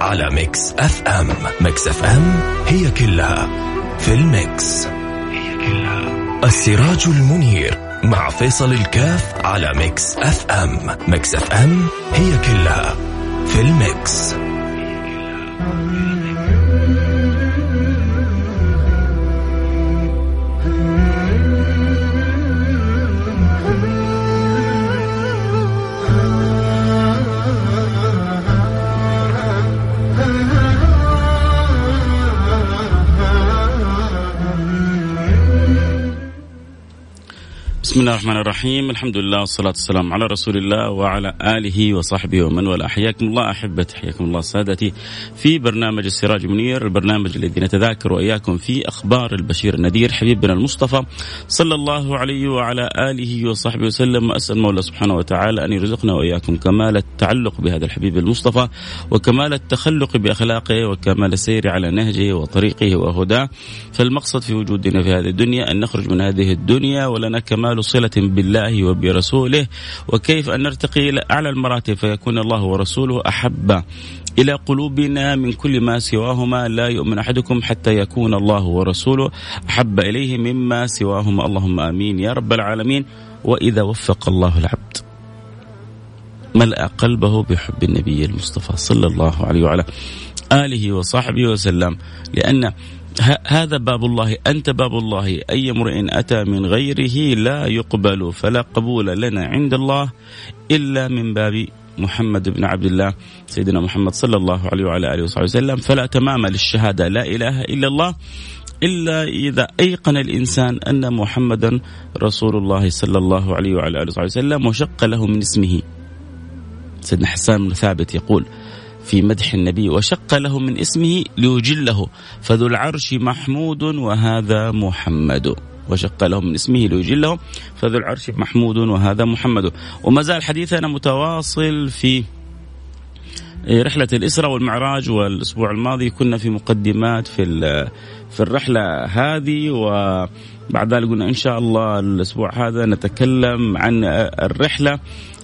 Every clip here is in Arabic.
على Mix FM. Mix FM هي كلها في ال mix. هي كلها. السراج المنير مع فيصل الكاف على Mix FM. Mix FM هي كلها في ال mix. بسم الله الرحمن الرحيم الحمد لله والصلاة والسلام على رسول الله وعلى آله وصحبه ومن والاه حياكم الله أحبتي حياكم الله سادتي في برنامج السراج منير البرنامج الذي نتذاكر وإياكم فيه أخبار البشير النذير حبيبنا المصطفى صلى الله عليه وعلى آله وصحبه وسلم وأسأل مولى سبحانه وتعالى أن يرزقنا وإياكم كمال التعلق بهذا الحبيب المصطفى وكمال التخلق بأخلاقه وكمال السير على نهجه وطريقه وهداه فالمقصد في وجودنا في هذه الدنيا أن نخرج من هذه الدنيا ولنا كمال صلة بالله وبرسوله وكيف أن نرتقي إلى أعلى المراتب فيكون الله ورسوله أحب إلى قلوبنا من كل ما سواهما. لا يؤمن أحدكم حتى يكون الله ورسوله أحب إليه مما سواهما. اللهم آمين يا رب العالمين. وإذا وفق الله العبد ملأ قلبه بحب النبي المصطفى صلى الله عليه وعلى آله وصحبه وسلم لأن هذا باب الله أنت باب الله. أي امرئ أتى من غيره لا يقبل فلا قبول لنا عند الله إلا من باب محمد بن عبد الله سيدنا محمد صلى الله عليه وعلى آله وصحبه وسلم. فلا تمام للشهادة لا إله إلا الله. إلا إذا أيقن الإنسان أن محمدا رسول الله صلى الله عليه وعلى آله وصحبه وسلم وشق له من اسمه. سيدنا حسان بن ثابت يقول في مدح النبي وشق له من اسمه ليجله. فذو العرش محمود وهذا محمد. وشق له من اسمه ليجله. فذو العرش محمود وهذا محمد. وما زال حديثنا متواصل في رحلة الإسراء والمعراج والأسبوع الماضي كنا في مقدمات في في الرحلة هذه وبعد ذلك قلنا إن شاء الله الأسبوع هذا نتكلم عن الرحلة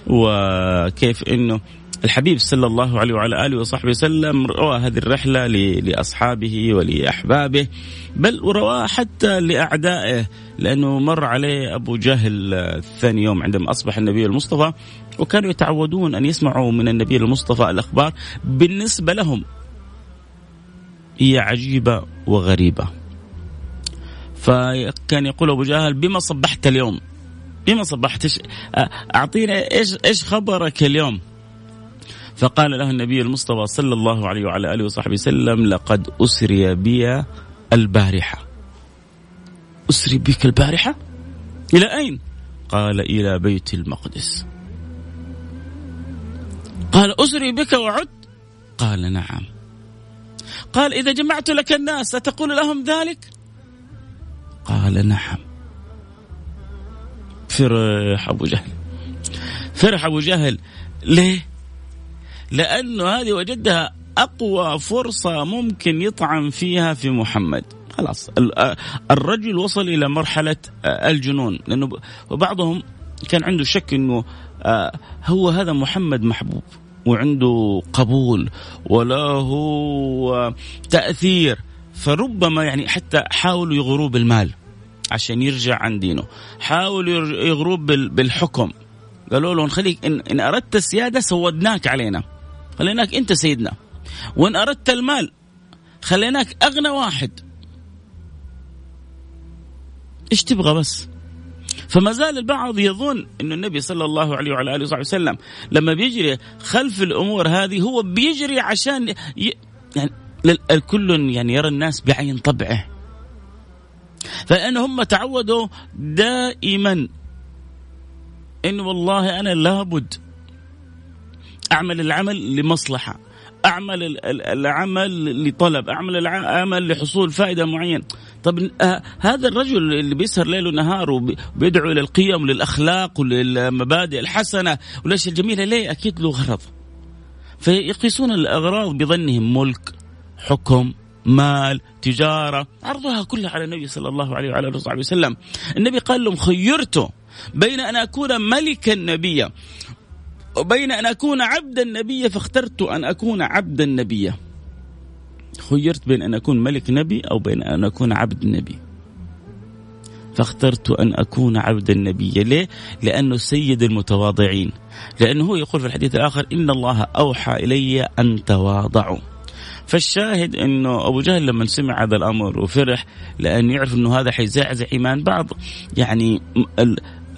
وكيف أنه الحبيب صلى الله عليه وعلى آله وصحبه وسلم روى هذه الرحلة لأصحابه ولأحبابه بل ورواها حتى لأعدائه لأنه مر عليه أبو جهل ثاني يوم عندما أصبح النبي المصطفى وكانوا يتعودون أن يسمعوا من النبي المصطفى الأخبار بالنسبة لهم هي عجيبة وغريبة. فكان يقول أبو جهل بما صبحت اليوم؟ بما صبحت اعطينا إيش إيش خبرك اليوم؟ فقال له النبي المصطفى صلى الله عليه وعلى آله وصحبه وسلم لقد أسري بي البارحة. أسري بك البارحة؟ إلى أين؟ قال إلى بيت المقدس. قال أسري بك وعدت؟ قال نعم. قال إذا جمعت لك الناس أتقول لهم ذلك؟ قال نعم. فرح أبو جهل. فرح أبو جهل ليه؟ لأنه هذه وجدها أقوى فرصة ممكن يطعن فيها في محمد. خلاص. الرجل وصل إلى مرحلة الجنون. لأنه وبعضهم كان عنده شك أنه هو هذا محمد محبوب وعنده قبول وله تأثير. فربما يعني حتى حاولوا يغروه بالمال عشان يرجع عن دينه. حاولوا يغروه بالحكم. قالوا له نخليك إن, إن أردت السيادة سودناك علينا. خليناك انت سيدنا. وإن أردت المال خليناك أغنى واحد. إيش تبغى بس؟ فما زال البعض يظن أن النبي صلى الله عليه وعلى آله وصحبه وسلم لما بيجري خلف الأمور هذه هو بيجري عشان ي... يعني الكل يعني يرى الناس بعين طبعه. فلأن هم تعودوا دائما انه والله أنا لابد أعمل العمل لمصلحة أعمل العمل لطلب أعمل العمل لحصول فائدة معينة. طب آه هذا الرجل اللي بيسهر ليل ونهار وبيدعو إلى القيم وللاخلاق وللمبادئ الحسنة والأشياء الجميلة ليه؟ أكيد له غرض. فيقيسون الأغراض بظنهم ملك حكم مال تجارة. عرضها كلها على النبي صلى الله عليه وعلى آله وسلم. النبي قال لهم خيرت بين أن أكون ملكا نبيا. وبين أن أكون عبدا نبيا فاخترت أن أكون عبدا نبيا خيرت بين أن أكون ملك نبي أو بين أن أكون عبد نبي فاخترت أن أكون عبدا نبيا ليه؟ لأنه سيد المتواضعين. لأنه هو يقول في الحديث الآخر إن الله أوحى إلي أن تواضعوا. فالشاهد إنه أبو جهل لما سمع هذا الأمر وفرح لأنه يعرف إنه هذا حيزعزع إيمان بعض. يعني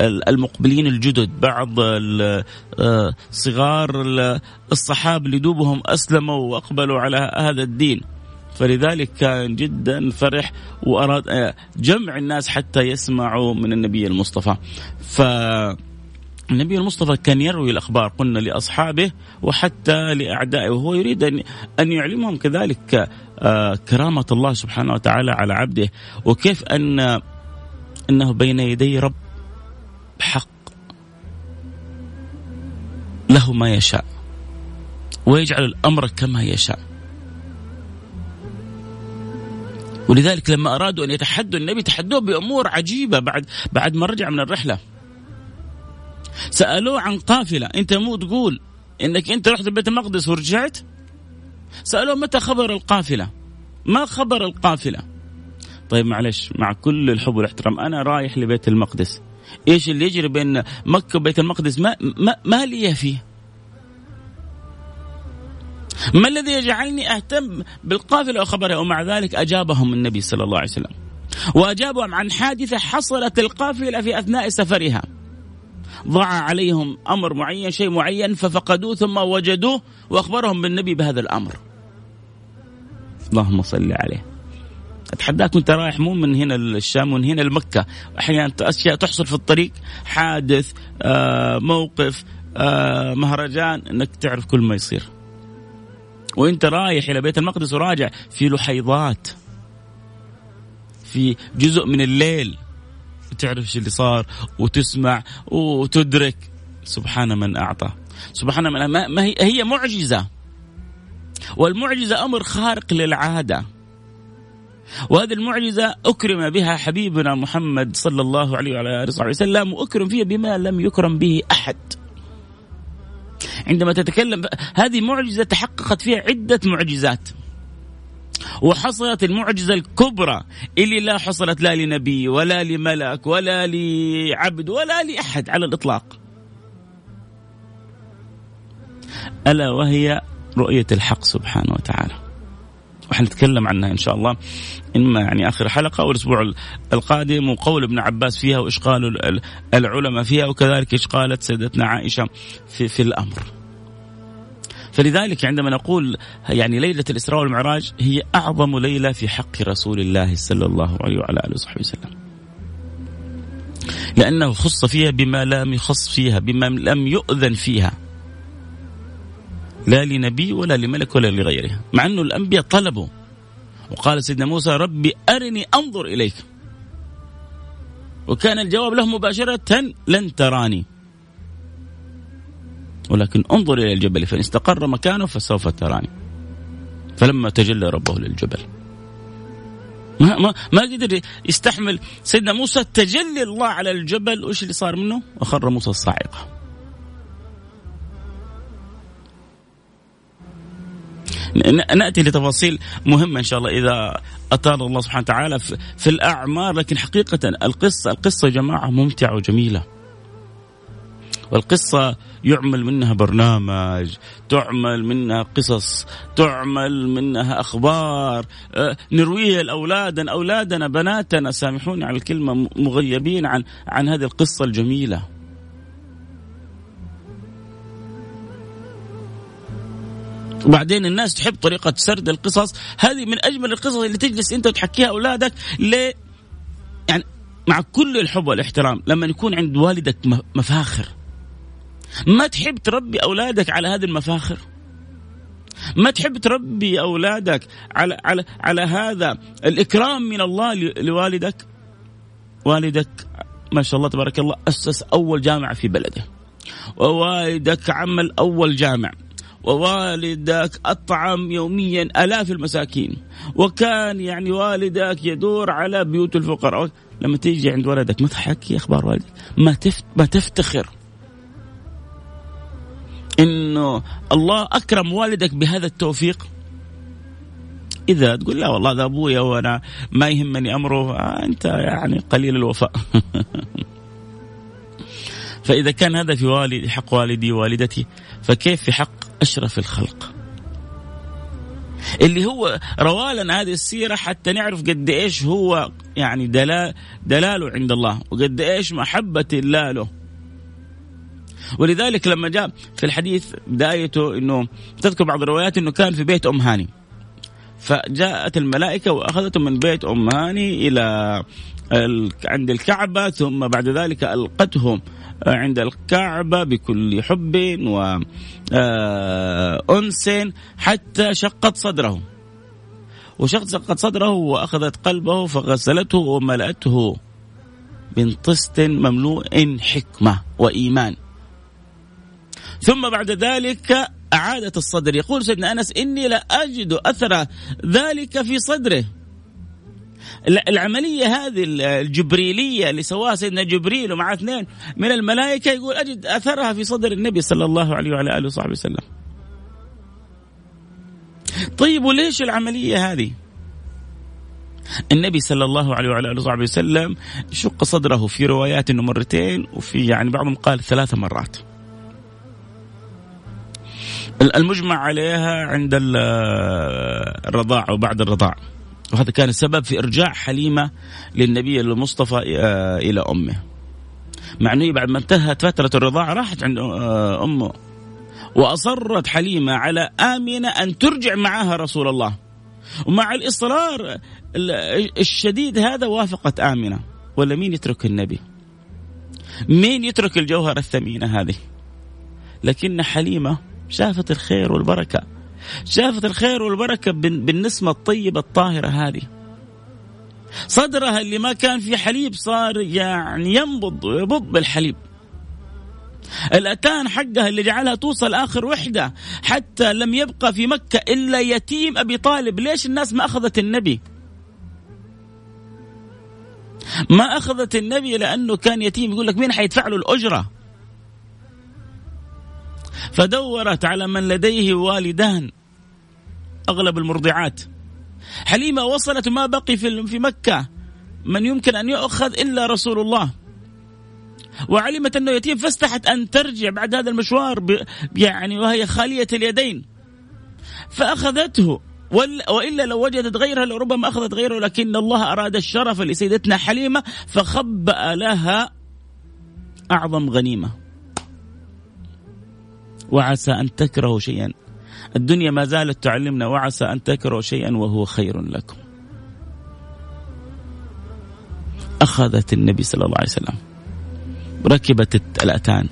المقبلين الجدد بعض آه، صغار الصحابه اللي دوبهم أسلموا وأقبلوا على هذا الدين. فلذلك كان جدا فرح وأراد آه، جمع الناس حتى يسمعوا من النبي المصطفى. ف النبي المصطفى كان يروي الأخبار قلنا لأصحابه وحتى لأعدائه وهو يريد ان أن يعلمهم كذلك آه، كرامة الله سبحانه وتعالى على عبده وكيف ان أنه بين يدي رب حق له ما يشاء. ويجعل الأمر كما يشاء. ولذلك لما أرادوا أن يتحدوا النبي تحدوه بأمور عجيبة بعد بعد ما رجع من الرحلة. سألوه عن قافلة. أنت مو تقول إنك أنت رحت بيت المقدس ورجعت؟ سألوه متى خبر القافلة؟ ما خبر القافلة؟ طيب معلش مع كل الحب والإحترام أنا رايح لبيت المقدس. إيش اللي يجري بين مكة وبيت المقدس؟ ما ما, ما لي فيه. ما الذي يجعلني أهتم بالقافلة وخبرها ومع ذلك أجابهم النبي صلى الله عليه وسلم. وأجابهم عن حادثة حصلت القافلة في أثناء سفرها. ضاع عليهم أمر معين شيء معين ففقدوه ثم وجدوه وأخبرهم بالنبي بهذا الأمر. اللهم صل عليه. اتحداك وانت رايح مو من هنا للشام من هنا لمكة. أحيانا أشياء تحصل في الطريق حادث آه موقف آه مهرجان إنك تعرف كل ما يصير. وانت رايح إلى بيت المقدس وراجع في لحيضات في جزء من الليل. تعرف إيش اللي صار وتسمع وتدرك. سبحان من أعطى. سبحان من ما هي هي معجزة. والمعجزة أمر خارق للعادة. وهذه المعجزة أكرم بها حبيبنا محمد صلى الله عليه وعلى آله وصحبه وسلم وأكرم فيها بما لم يكرم به أحد. عندما تتكلم هذه معجزة تحققت فيها عدة معجزات. وحصلت المعجزة الكبرى اللي لا حصلت لا لنبي ولا لملك ولا لعبد ولا لأحد على الإطلاق. ألا وهي رؤية الحق سبحانه وتعالى. وحنتكلم عنها إن شاء الله. إما يعني آخر حلقة أو الأسبوع القادم وقول ابن عباس فيها وايش قالوا العلماء فيها وكذلك إيش قالت سيدتنا عائشة في في الأمر. فلذلك عندما نقول يعني ليلة الإسراء والمعراج هي أعظم ليلة في حق رسول الله صلى الله عليه وعلى آله وصحبه وسلم. لأنه خص فيها بما لم يخص فيها بما لم يؤذن فيها. لا لنبي ولا لملك ولا لغيره مع أنه الأنبياء طلبوا وقال سيدنا موسى ربي أرني أنظر إليك. وكان الجواب له مباشرة لن تراني. ولكن انظر إلى الجبل فإن استقر مكانه فسوف تراني. فلما تجلى ربه للجبل. ما ما ما قدر يستحمل سيدنا موسى تجلي الله على الجبل. وش اللي صار منه؟ وخر موسى الصاعقة. نأتي لتفاصيل مهمة إن شاء الله إذا أطال الله سبحانه وتعالى في الأعمار لكن حقيقة القصة القصة يا جماعة ممتعة وجميلة. والقصة يعمل منها برنامج تعمل منها قصص تعمل منها أخبار أه، نرويها لأولادنا أولادنا بناتنا سامحوني على الكلمة مغيبين عن عن هذه القصة الجميلة وبعدين الناس تحب طريقة سرد القصص. هذه من أجمل القصص اللي تجلس أنت وتحكيها أولادك ل يعني مع كل الحب والاحترام. لما يكون عند والدك مفاخر. ما تحب تربي أولادك على هذه المفاخر؟ ما تحب تربي أولادك على على على هذا الإكرام من الله لوالدك؟ والدك ما شاء الله تبارك الله أسس أول جامعة في بلده. ووالدك عمل أول جامع. ووالدك أطعم يوميا آلاف المساكين. وكان يعني والدك يدور على بيوت الفقراء. لما تيجي عند ولدك ما تحكي أخبار والدك؟ ما, ما تفتخر. إنه الله أكرم والدك بهذا التوفيق. إذا تقول لا والله هذا أبويا وأنا ما يهمني أمره آه أنت يعني قليل الوفاء. فإذا كان هذا في والدي حق والدي ووالدتي فكيف في حق أشرف الخلق. اللي هو روالنا هذه السيرة حتى نعرف قد إيش هو يعني دلال دلاله عند الله وقد إيش محبة الله له. ولذلك لما جاء في الحديث بدايته إنه تذكر بعض الروايات إنه كان في بيت أم هاني. فجاءت الملائكة وأخذته من بيت أم هاني إلى عند الكعبة ثم بعد ذلك ألقته عند الكعبة بكل حب وانس آه، حتى شقت صدره. وشقت صدره وأخذت قلبه فغسلته وملأته من طست مملوء حكمة وإيمان. ثم بعد ذلك أعادت الصدر. يقول سيدنا أنس إني لا أجد أثر ذلك في صدره. العملية هذه الجبريلية اللي سواها سيدنا جبريل ومع اثنين من الملائكة يقول أجد أثرها في صدر النبي صلى الله عليه وعلى آله وصحبه وسلم. طيب وليش العملية هذه؟ النبي صلى الله عليه وعلى آله وصحبه وسلم شق صدره في روايات إنه مرتين وفي يعني بعضهم قال ثلاث مرات. المجمع عليها عند الرضاع أو بعد الرضاع. وهذا كان السبب في إرجاع حليمة للنبي المصطفى آه، إلى أمه. مع إنه بعد ما انتهت فترة الرضاعة راحت عند آه، أمه. وأصرت حليمة على آمنة أن ترجع معها رسول الله. ومع الإصرار الشديد هذا وافقت آمنة. ولا مين يترك النبي؟ مين يترك الجوهره الثمينة هذه؟ لكن حليمة شافت الخير والبركة. شافت الخير والبركة بالنسمة الطيبة الطاهرة هذه. صدرها اللي ما كان فيه حليب صار يعني ينبض ويبض بالحليب. الأتان حقها اللي جعلها توصل آخر وحدة حتى لم يبقى في مكة إلا يتيم أبي طالب. ليش الناس ما أخذت النبي؟ ما أخذت النبي لأنه كان يتيم. يقول لك مين حيدفع له الأجرة؟ فدورت على من لديه والدان. أغلب المرضعات. حليمة وصلت ما بقي في في مكة. من يمكن أن يؤخذ إلا رسول الله. وعلمت أنه يتيم فاستحت أن ترجع بعد هذا المشوار يعني وهي خالية اليدين. فأخذته. وإلا لو وجدت غيرها لربما أخذت غيره لكن الله أراد الشرف لسيدتنا حليمة فخبأ لها أعظم غنيمة. وعسى أن تكرهوا شيئا. الدنيا ما زالت تعلمنا وعسى أن تكرهوا شيئا وهو خير لكم. أخذت النبي صلى الله عليه وسلم. ركبت الأتان.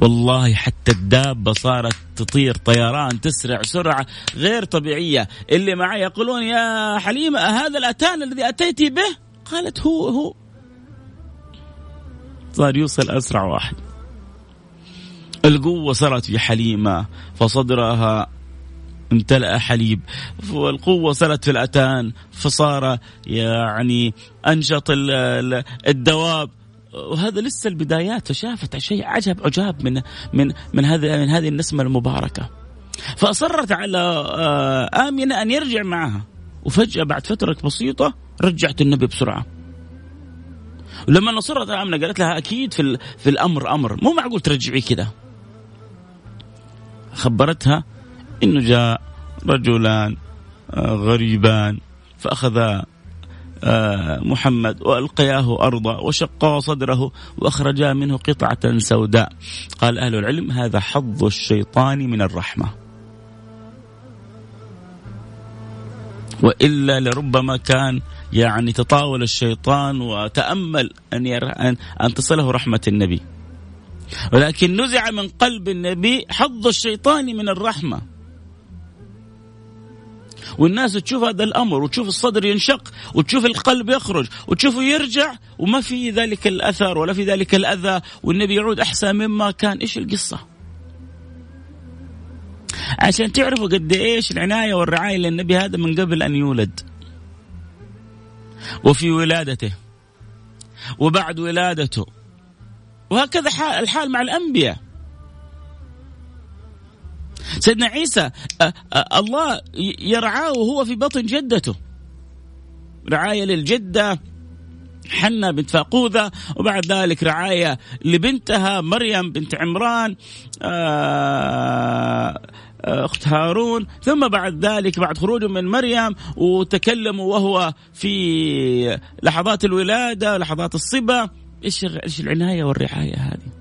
والله حتى الدابة صارت تطير طيران تسرع سرعة غير طبيعية. اللي معي يقولون يا حليمة هذا الأتان الذي أتيت به؟ قالت هو هو. صار يوصل أسرع واحد. القوة صارت في حليمة فصدرها امتلأ حليب والقوة صارت في الأتان فصار يعني أنشط الدواب. وهذا لسه البدايات فشافت شيء عجب عجاب من من من هذه من هذه النسمة المباركة. فأصرت على آه، آمنة أن يرجع معها. وفجأة بعد فترة بسيطة رجعت النبي بسرعة. ولما نصرت آمنة قالت لها أكيد في, في الأمر أمر. مو معقول ترجعي كذا. خبرتها إنه جاء رجلان آه، غريبان فاخذا آه، محمد وألقياه ارضا وشقا صدره واخرجا منه قطعة سوداء. قال أهل العلم هذا حظ الشيطان من الرحمة. وإلا لربما كان يعني تطاول الشيطان وتأمل أن أن تصله رحمة النبي. ولكن نزع من قلب النبي حظ الشيطان من الرحمة. والناس تشوف هذا الأمر وتشوف الصدر ينشق وتشوف القلب يخرج وتشوفه يرجع وما في ذلك الأثر ولا في ذلك الأذى والنبي يعود أحسن مما كان. إيش القصة؟ عشان تعرفوا قد إيش العناية والرعاية للنبي هذا من قبل أن يولد. وفي ولادته. وبعد ولادته. وهكذا حال الحال مع الأنبياء. سيدنا عيسى الله يرعاه وهو في بطن جدته. رعاية للجدة حنة بنت فاقوذة وبعد ذلك رعاية لبنتها مريم بنت عمران أخت هارون. ثم بعد ذلك بعد خروجه من مريم وتكلموا وهو في لحظات الولادة لحظات الصبا. إيش إيش العناية والرعاية هذه؟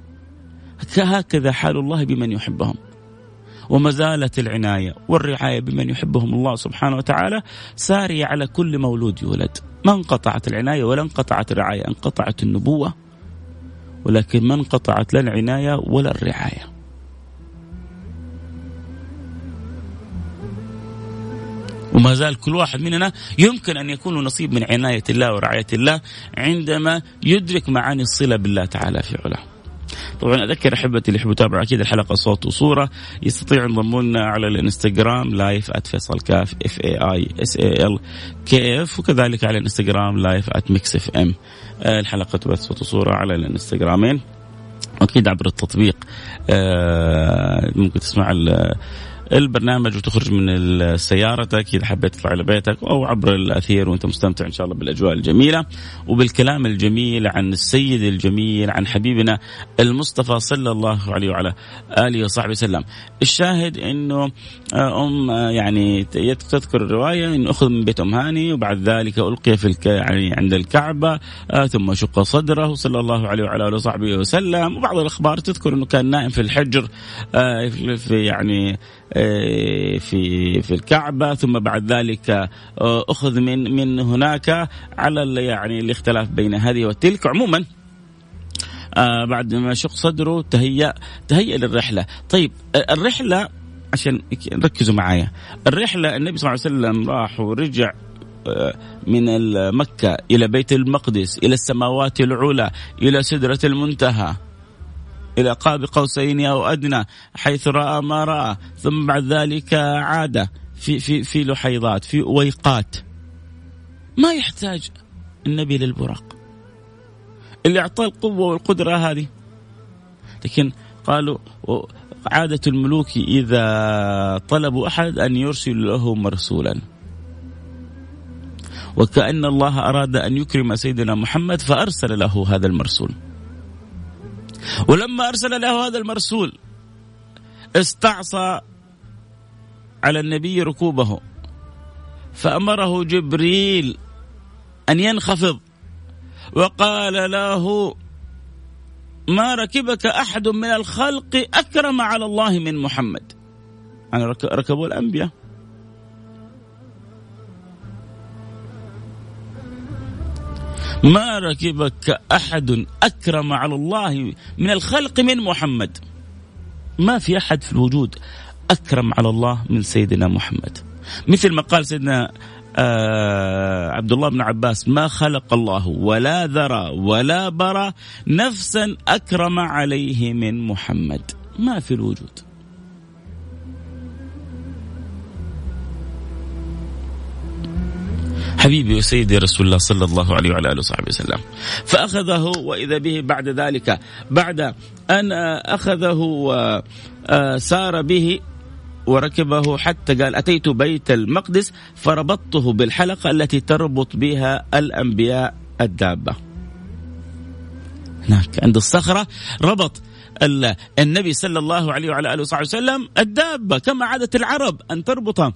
هكذا حال الله بمن يحبهم. وما زالت العناية والرعاية بمن يحبهم الله سبحانه وتعالى سارية على كل مولود يولد. ما انقطعت العناية ولا انقطعت الرعاية انقطعت النبوة. ولكن ما انقطعت لا العناية ولا الرعاية. وما زال كل واحد مننا يمكن أن يكون نصيب من عناية الله ورعاية الله عندما يدرك معاني الصلة بالله تعالى في علاه. طبعا أذكر أحبتي اللي يحبوا يتابعوا أكيد الحلقة صوت وصورة. يستطيعوا ينضموا لنا على الإنستغرام live @فيصل كاف F A I S A L K F وكذلك على الإنستغرام live @Mix FM الحلقة تبث صوت وصورة على الإنستغرامين. أكيد عبر التطبيق آه، ممكن تسمع البرنامج وتخرج من سيارتك إذا حبيت تطلع على بيتك أو عبر الأثير وأنت مستمتع إن شاء الله بالأجواء الجميلة وبالكلام الجميل عن السيد الجميل عن حبيبنا المصطفى صلى الله عليه وعلى آله وصحبه وسلم. الشاهد إنه آه، أم آه، يعني تذكر الرواية إنه أخذ من بيت أم هاني وبعد ذلك ألقي في الك... يعني عند الكعبة آه، ثم شق صدره صلى الله عليه وعلى آله وصحبه وسلم وبعض الأخبار تذكر إنه كان نائم في الحجر في يعني في في الكعبة ثم بعد ذلك آه، أخذ من من هناك على يعني الاختلاف بين هذه وتلك. عموما آه بعد ما شق صدره تهيأ تهيأ للرحلة. طيب آه، الرحلة عشان ركزوا معايا الرحلة النبي صلى الله عليه وسلم راح ورجع من مكة إلى بيت المقدس إلى السماوات العلى إلى سدرة المنتهى. إلى قاب قوسين أو أدنى حيث رأى ما رأى ثم بعد ذلك عاد في في في لحيضات في ويقات. ما يحتاج النبي للبراق اللي أعطاه القوة والقدرة هذه. لكن قالوا عادة الملوك إذا طلبوا أحد أن يرسل له مرسولا وكأن الله أراد أن يكرم سيدنا محمد فأرسل له هذا المرسول. ولما أرسل له هذا المرسول استعصى على النبي ركوبه فأمره جبريل أن ينخفض وقال له ما ركبك أحد من الخلق أكرم على الله من محمد. أنا ركبوا الأنبياء. ما ركبك أحد أكرم على الله من الخلق من محمد. ما في أحد في الوجود أكرم على الله من سيدنا محمد. مثل ما قال سيدنا آه عبد الله بن عباس ما خلق الله ولا ذرى ولا برى نفسا أكرم عليه من محمد. ما في الوجود. حبيبي وسيدي رسول الله صلى الله عليه وعلى آله وصحبه وسلم فأخذه وإذا به بعد ذلك بعد أن أخذه وسار به وركبه حتى قال أتيت بيت المقدس فربطته بالحلقة التي تربط بها الأنبياء الدابة. هناك عند الصخرة ربط النبي صلى الله عليه وعلى آله وصحبه وسلم الدابة كما عادت العرب أن تربط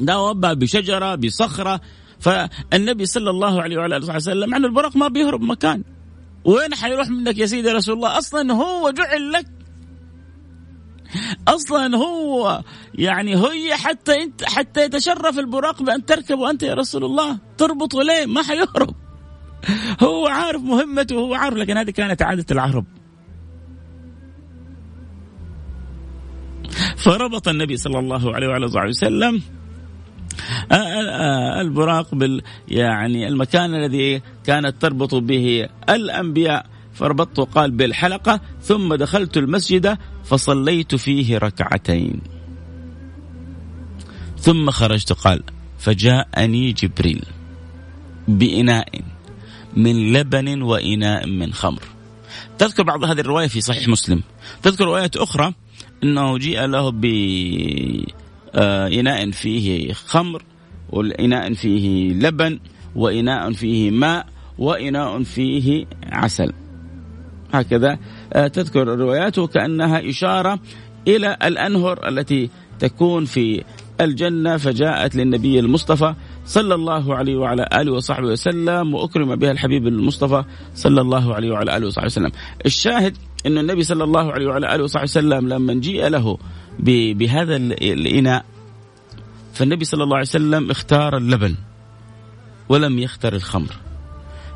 دابة بشجرة بصخرة فالنبي صلى الله عليه وعلى اله وسلم عن البراق ما بيهرب مكان. وين حيروح منك يا سيدي رسول الله؟ أصلا هو جعل لك. أصلا هو يعني هي حتى انت حتى يتشرف البراق بأن تركب وأنت يا رسول الله. تربطه ليه ما حيهرب. هو عارف مهمته وهو عارف لكن هذه كانت عادة العرب. فربط النبي صلى الله عليه وعلى اله وسلم البراق بال يعني المكان الذي كانت تربط به الأنبياء. فربطت قال بالحلقة ثم دخلت المسجد فصليت فيه ركعتين. ثم خرجت قال فجاءني جبريل بإناء من لبن وإناء من خمر. تذكر بعض هذه الرواية في صحيح مسلم. تذكر رواية أخرى أنه جيء له بإناء فيه خمر وإناء فيه لبن وإناء فيه ماء وإناء فيه عسل. هكذا آه، تذكر الروايات وكأنها إشارة إلى الأنهر التي تكون في الجنة فجاءت للنبي المصطفى صلى الله عليه وعلى آله وصحبه وسلم وأكرم بها الحبيب المصطفى صلى الله عليه وعلى آله وصحبه وسلم. الشاهد أن النبي صلى الله عليه وعلى آله وصحبه وسلم لما جيء له بهذا الإناء فالنبي صلى الله عليه وسلم اختار اللبن ولم يختر الخمر.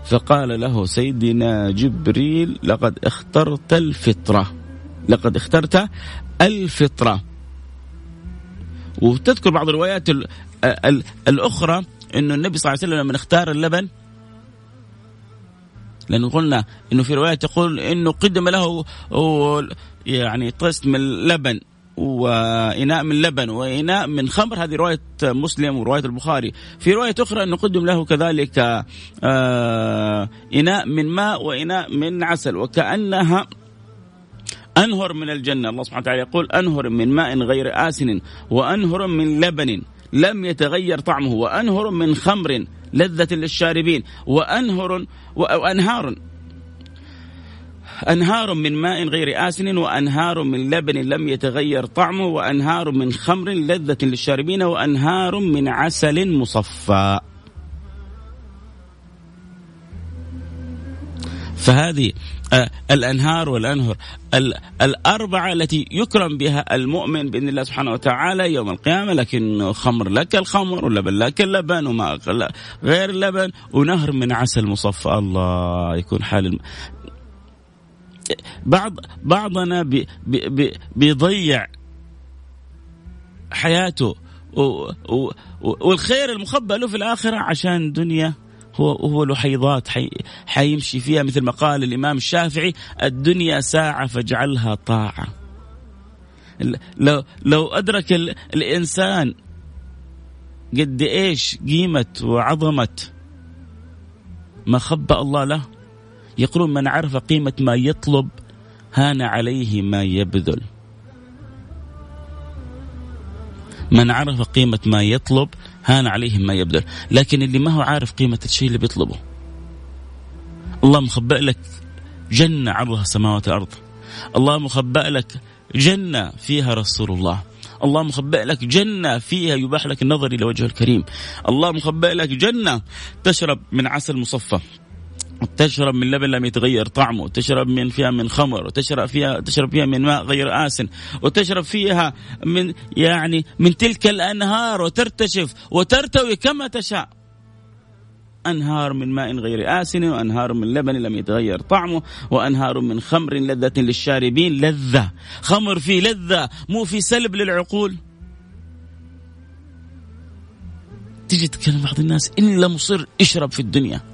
فقال له سيدنا جبريل لقد اخترت الفطرة لقد اخترت الفطرة. وتذكر بعض الروايات الأخرى أنه النبي صلى الله عليه وسلم لما اختار اللبن لأنه قلنا أنه في رواية تقول أنه قدم له يعني طست من لبن وإناء من لبن وإناء من خمر. هذه رواية مسلم ورواية البخاري. في رواية أخرى أنه قدم له كذلك آه، إناء من ماء وإناء من عسل. وكأنها أنهر من الجنة. الله سبحانه وتعالى يقول أنهر من ماء غير آسن وأنهر من لبن لم يتغير طعمه وأنهر من خمر لذة للشاربين وأنهر وأنهار أنهار من ماء غير آسن وأنهار من لبن لم يتغير طعمه وأنهار من خمر لذة للشاربين وأنهار من عسل مصفى. فهذه آه، الأنهار والأنهر الأربعة التي يكرم بها المؤمن بإذن الله سبحانه وتعالى يوم القيامة لكن خمر لك الخمر ولبن لك اللبن وماء غير اللبن ونهر من عسل مصفى. الله يكون حال بعض بعضنا بي بي بيضيع حياته والخير المخبأ له في الآخرة عشان دنيا هو هو لحيضات حي حيمشي فيها مثل ما قال الإمام الشافعي الدنيا ساعة فاجعلها طاعة. لو لو أدرك الإنسان قد إيش قيمة وعظمة ما خبأ الله له يقولون من عرف قيمة ما يطلب هان عليه ما يبذل. من عرف قيمة ما يطلب هان عليه ما يبذل. لكن اللي ما هو عارف قيمة الشيء اللي بيطلبه. الله مخبأ لك جنة عرضها السماوات والأرض. الله مخبأ لك جنة فيها رسول الله. الله مخبئ لك جنة فيها يباح لك النظر إلى وجهه الكريم. الله مخبئ لك جنة تشرب من عسل مصفى. تشرب من لبن لم يتغير طعمه تشرب من فيها من خمر وتشرب فيها تشرب فيها من ماء غير آسن وتشرب فيها من يعني من تلك الأنهار وترتشف وترتوي كما تشاء. أنهار من ماء غير آسن وأنهار من لبن لم يتغير طعمه وأنهار من خمر لذة للشاربين لذة. خمر في لذة مو في سلب للعقول. تيجي تكلم بعض الناس إلا مصر اشرب في الدنيا.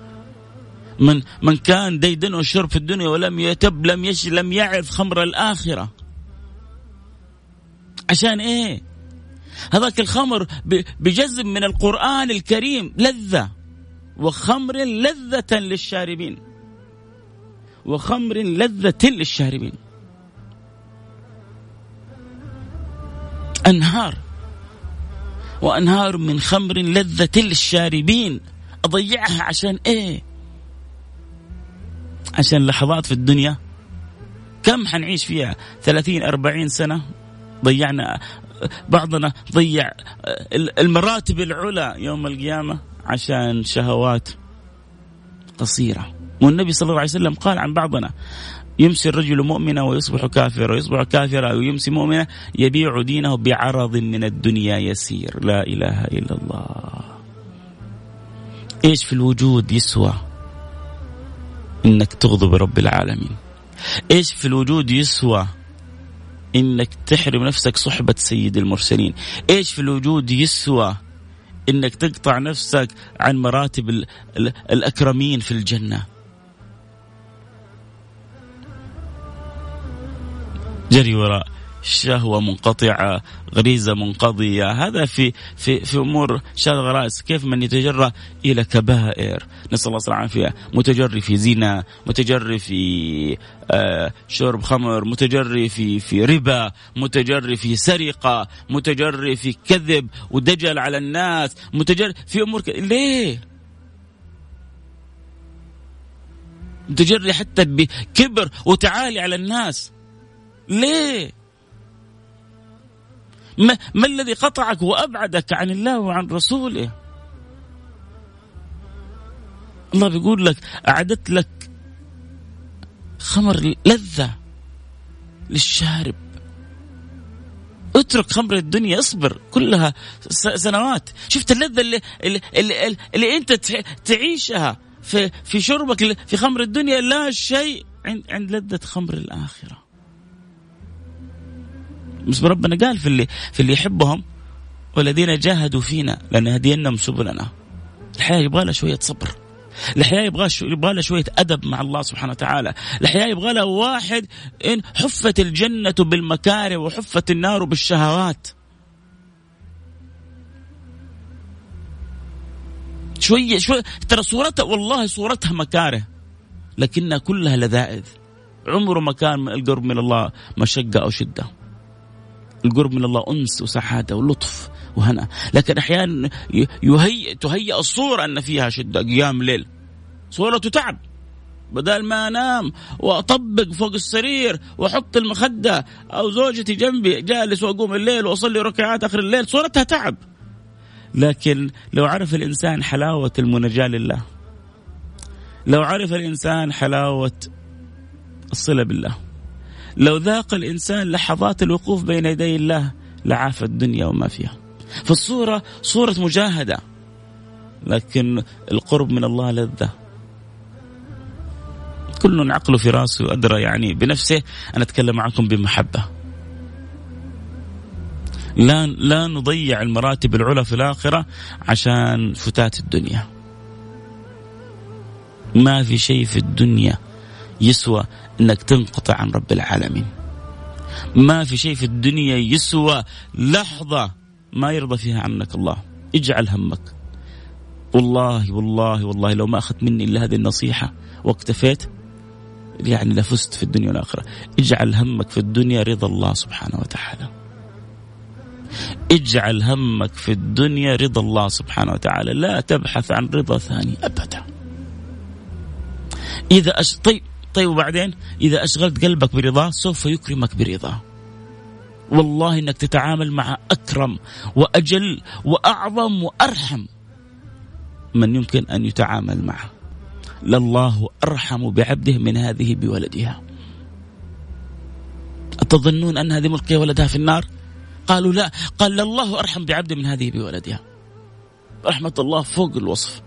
من من كان ديدنه الشرب في الدنيا ولم يتب لم يش لم يعرف خمر الآخرة. عشان إيه؟ هذاك الخمر بجزم من القرآن الكريم لذة وخمر لذة للشاربين. وخمر لذة للشاربين. أنهار. وأنهار من خمر لذة للشاربين. أضيعها عشان إيه؟ عشان لحظات في الدنيا. كم حنعيش فيها؟ ثلاثين أربعين سنة ضيعنا بعضنا ضيع المراتب العلى يوم القيامة عشان شهوات قصيرة. والنبي صلى الله عليه وسلم قال عن بعضنا يمسي الرجل مؤمنا ويصبح كافرا ويصبح كافرا ويمسي مؤمنا يبيع دينه بعرض من الدنيا يسير. لا إله إلا الله. إيش في الوجود يسوى؟ إنك تغضب رب العالمين. إيش في الوجود يسوى؟ إنك تحرم نفسك صحبة سيد المرسلين. إيش في الوجود يسوى؟ إنك تقطع نفسك عن مراتب الأكرمين في الجنة. جري وراء. شهوة منقطعة غريزة منقضية هذا في في في أمور شاذ غرائز كيف من يتجرأ إلى كبائر؟ نسأل الله العافية متجري في زنا متجري في آه شرب خمر متجري في في ربا متجري في سرقة متجري في كذب ودجل على الناس متجري في أمور ك... ليه؟ متجري حتى بكبر وتعالي على الناس. ليه؟ ما, ما الذي قطعك وأبعدك عن الله وعن رسوله؟ الله بيقول لك اعددت لك خمر لذة للشارب. اترك خمر الدنيا اصبر كلها سنوات. شفت اللذة اللي اللي, اللي, اللي أنت تعيشها في في شربك في خمر الدنيا لا شيء عند عند لذة خمر الآخرة. بس ربنا قال في اللي في اللي يحبهم والذين جاهدوا فينا لنهدينهم سبلنا. الحياة يبغى لها شوية صبر. الحياة يبغى يبغى لها شوية أدب مع الله سبحانه وتعالى. الحياة يبغى لها واحد إن حفت الجنة بالمكاره وحفت النار بالشهوات. شوية شوية ترى صورتها والله صورتها مكاره لكنها كلها لذائذ. عمره ما كان القرب من الله مشقة أو شدة. القرب من الله أنس وسعاده ولطف وهنا. لكن أحيانا يهيئ تهيئ الصورة أن فيها شدة قيام ليل. صورة تعب. بدل ما أنام وأطبق فوق السرير وأحط المخدة أو زوجتي جنبي جالس وأقوم الليل وأصلي ركعات آخر الليل صورتها تعب. لكن لو عرف الإنسان حلاوة المناجاه لله لو عرف الإنسان حلاوة الصلة بالله لو ذاق الإنسان لحظات الوقوف بين يدي الله لعاف الدنيا وما فيها. فالصورة صورة مجاهدة لكن القرب من الله لذة. كل عقله في راسه وأدرى يعني بنفسه. أنا أتكلم معكم بمحبة. لا لا نضيع المراتب العلى في الآخرة عشان فتات الدنيا. ما في شيء في الدنيا يسوى إنك تنقطع عن رب العالمين. ما في شيء في الدنيا يسوى لحظة ما يرضى فيها عنك الله. اجعل همك. والله والله والله لو ما أخذت مني إلا هذه النصيحة واكتفيت يعني لفزت في الدنيا والآخرة. اجعل همك في الدنيا رضا الله سبحانه وتعالى. اجعل همك في الدنيا رضا الله سبحانه وتعالى. لا تبحث عن رضا ثاني أبدا. إذا أش... طيب طيب وبعدين إذا أشغلت قلبك برضاه سوف يكرمك برضاه والله إنك تتعامل مع أكرم وأجل وأعظم وأرحم من يمكن أن يتعامل معه. لله أرحم بعبده من هذه بولدها. أتظنون أن هذه ملقية ولدها في النار؟ قالوا لا. قال لله أرحم بعبده من هذه بولدها. رحمة الله فوق الوصف.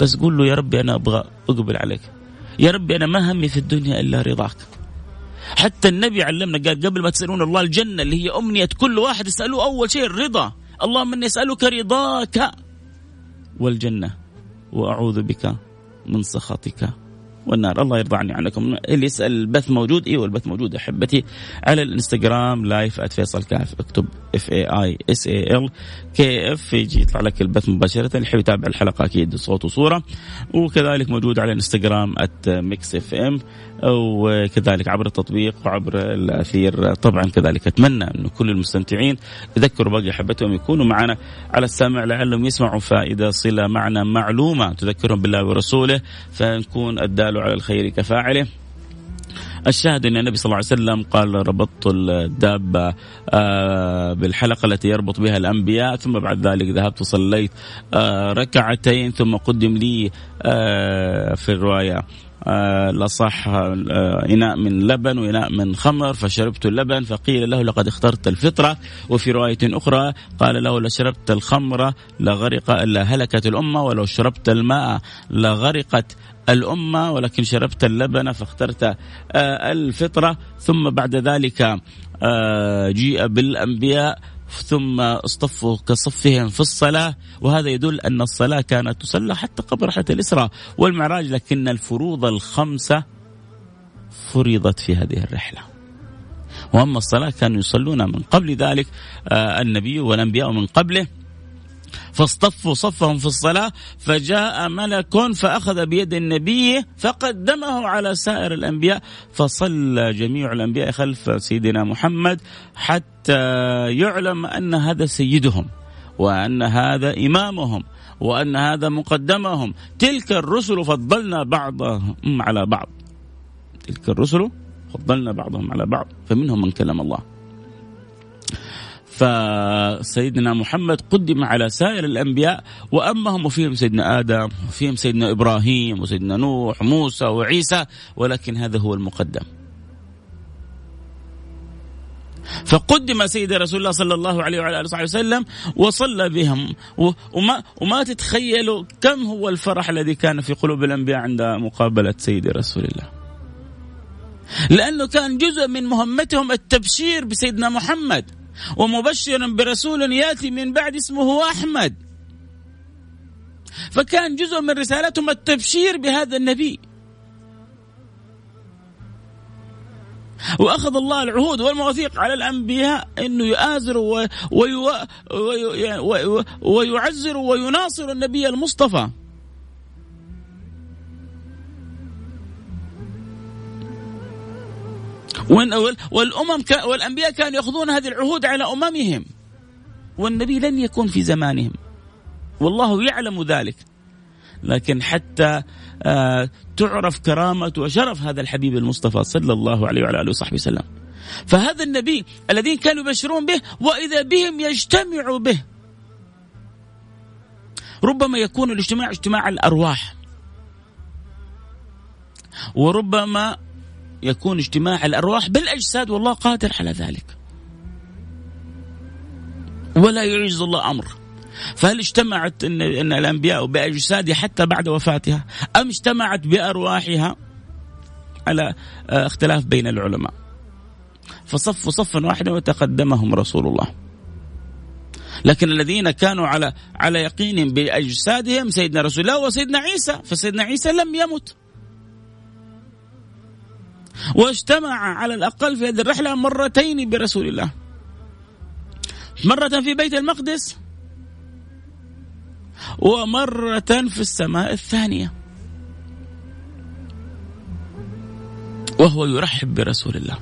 بس قول له يا ربي أنا أبغى أقبل عليك. يا ربي أنا ما همي في الدنيا إلا رضاك. حتى النبي علمنا قال قبل ما تسألون الله الجنة اللي هي أمنية كل واحد اسألوه أول شيء الرضا. اللهم إني أسألك رضاك والجنة وأعوذ بك من سخطك. والنار. الله يرضى عني عنكم. اللي يسأل البث موجود؟ أيوه البث موجود أحبتي على الإنستغرام live @فيصل كاف اكتب F A I S A L K F يجي يطلع لك البث مباشرة. اللي يحب يتابع الحلقة أكيد صوت وصورة. وكذلك موجود على الإنستغرام @Mix FM وكذلك عبر التطبيق وعبر الأثير. طبعا كذلك أتمنى انه كل المستمتعين يذكروا باقي أحبتهم يكونوا معنا على السمع لعلهم يسمعوا فائده صلة معنا معلومة تذكرهم بالله ورسوله فنكون الدال على الخير كفاعله. الشاهد أن النبي صلى الله عليه وسلم قال ربطت الدابة آه، بالحلقة التي يربط بها الأنبياء ثم بعد ذلك ذهبت وصليت آه، ركعتين ثم قدم لي آه، في الرواية. الأصح إناء من لبن وإناء من خمر فشربت اللبن فقيل له لقد اخترت الفطرة. وفي رواية أخرى قال له لشربت الخمر لغرق لهلكت الأمة ولو شربت الماء لغرقت الأمة ولكن شربت اللبن فاخترت آه، الفطرة. ثم بعد ذلك آه، جيء بالأنبياء ثم اصطفوا كصفهم في الصلاة وهذا يدل أن الصلاة كانت تصلى حتى قبل رحلة الإسراء. والمعراج لكن الفروض الخمسة فرضت في هذه الرحلة. وأما الصلاة كانوا يصلون من قبل ذلك آه، النبي والأنبياء من قبله. فاصطفوا صفهم في الصلاة فجاء ملك فأخذ بيد النبي فقدمه على سائر الأنبياء فصلى جميع الأنبياء خلف سيدنا محمد حتى يعلم أن هذا سيدهم وأن هذا إمامهم وأن هذا مقدمهم. تلك الرسل فضلنا بعضهم على بعض. تلك الرسل فضلنا بعضهم على بعض. فمنهم من كلم الله. فسيدنا محمد قدم على سائر الأنبياء وامهم وفيهم سيدنا آدم وفيهم سيدنا إبراهيم وسيدنا نوح وموسى وعيسى ولكن هذا هو المقدم. فقدم سيد رسول الله صلى الله عليه وعلى آله وصحبه وسلم وصلى بهم وما وما تتخيلوا كم هو الفرح الذي كان في قلوب الأنبياء عند مقابلة سيد رسول الله. لأنه كان جزء من مهمتهم التبشير بسيدنا محمد. ومبشرا برسول ياتي من بعد اسمه أحمد. فكان جزء من رسالتهم التبشير بهذا النبي. وأخذ الله العهود والمواثيق على الأنبياء إنه يآزروا ويعزروا ويناصروا النبي المصطفى. والأمم والأنبياء كانوا يأخذون هذه العهود على أممهم. والنبي لن يكون في زمانهم. والله يعلم ذلك. لكن حتى آه تعرف كرامة وشرف هذا الحبيب المصطفى صلى الله عليه وعلى آله وصحبه وسلم. فهذا النبي الذين كانوا يبشرون به وإذا بهم يجتمعوا به. ربما يكون الاجتماع اجتماع الأرواح. وربما يكون اجتماع الأرواح بالأجساد والله قادر على ذلك. ولا يعجز الله أمر. فهل اجتمعت إن إن الأنبياء بأجسادها حتى بعد وفاتها أم اجتمعت بأرواحها؟ على آه، اختلاف بين العلماء. فصفوا صفا واحدا وتقدمهم رسول الله. لكن الذين كانوا على على يقين بأجسادهم سيدنا رسول الله وسيدنا عيسى، فسيدنا عيسى لم يمت. واجتمع على الأقل في هذه الرحلة مرتين برسول الله. مرة في بيت المقدس ومرة في السماء الثانية. وهو يرحب برسول الله.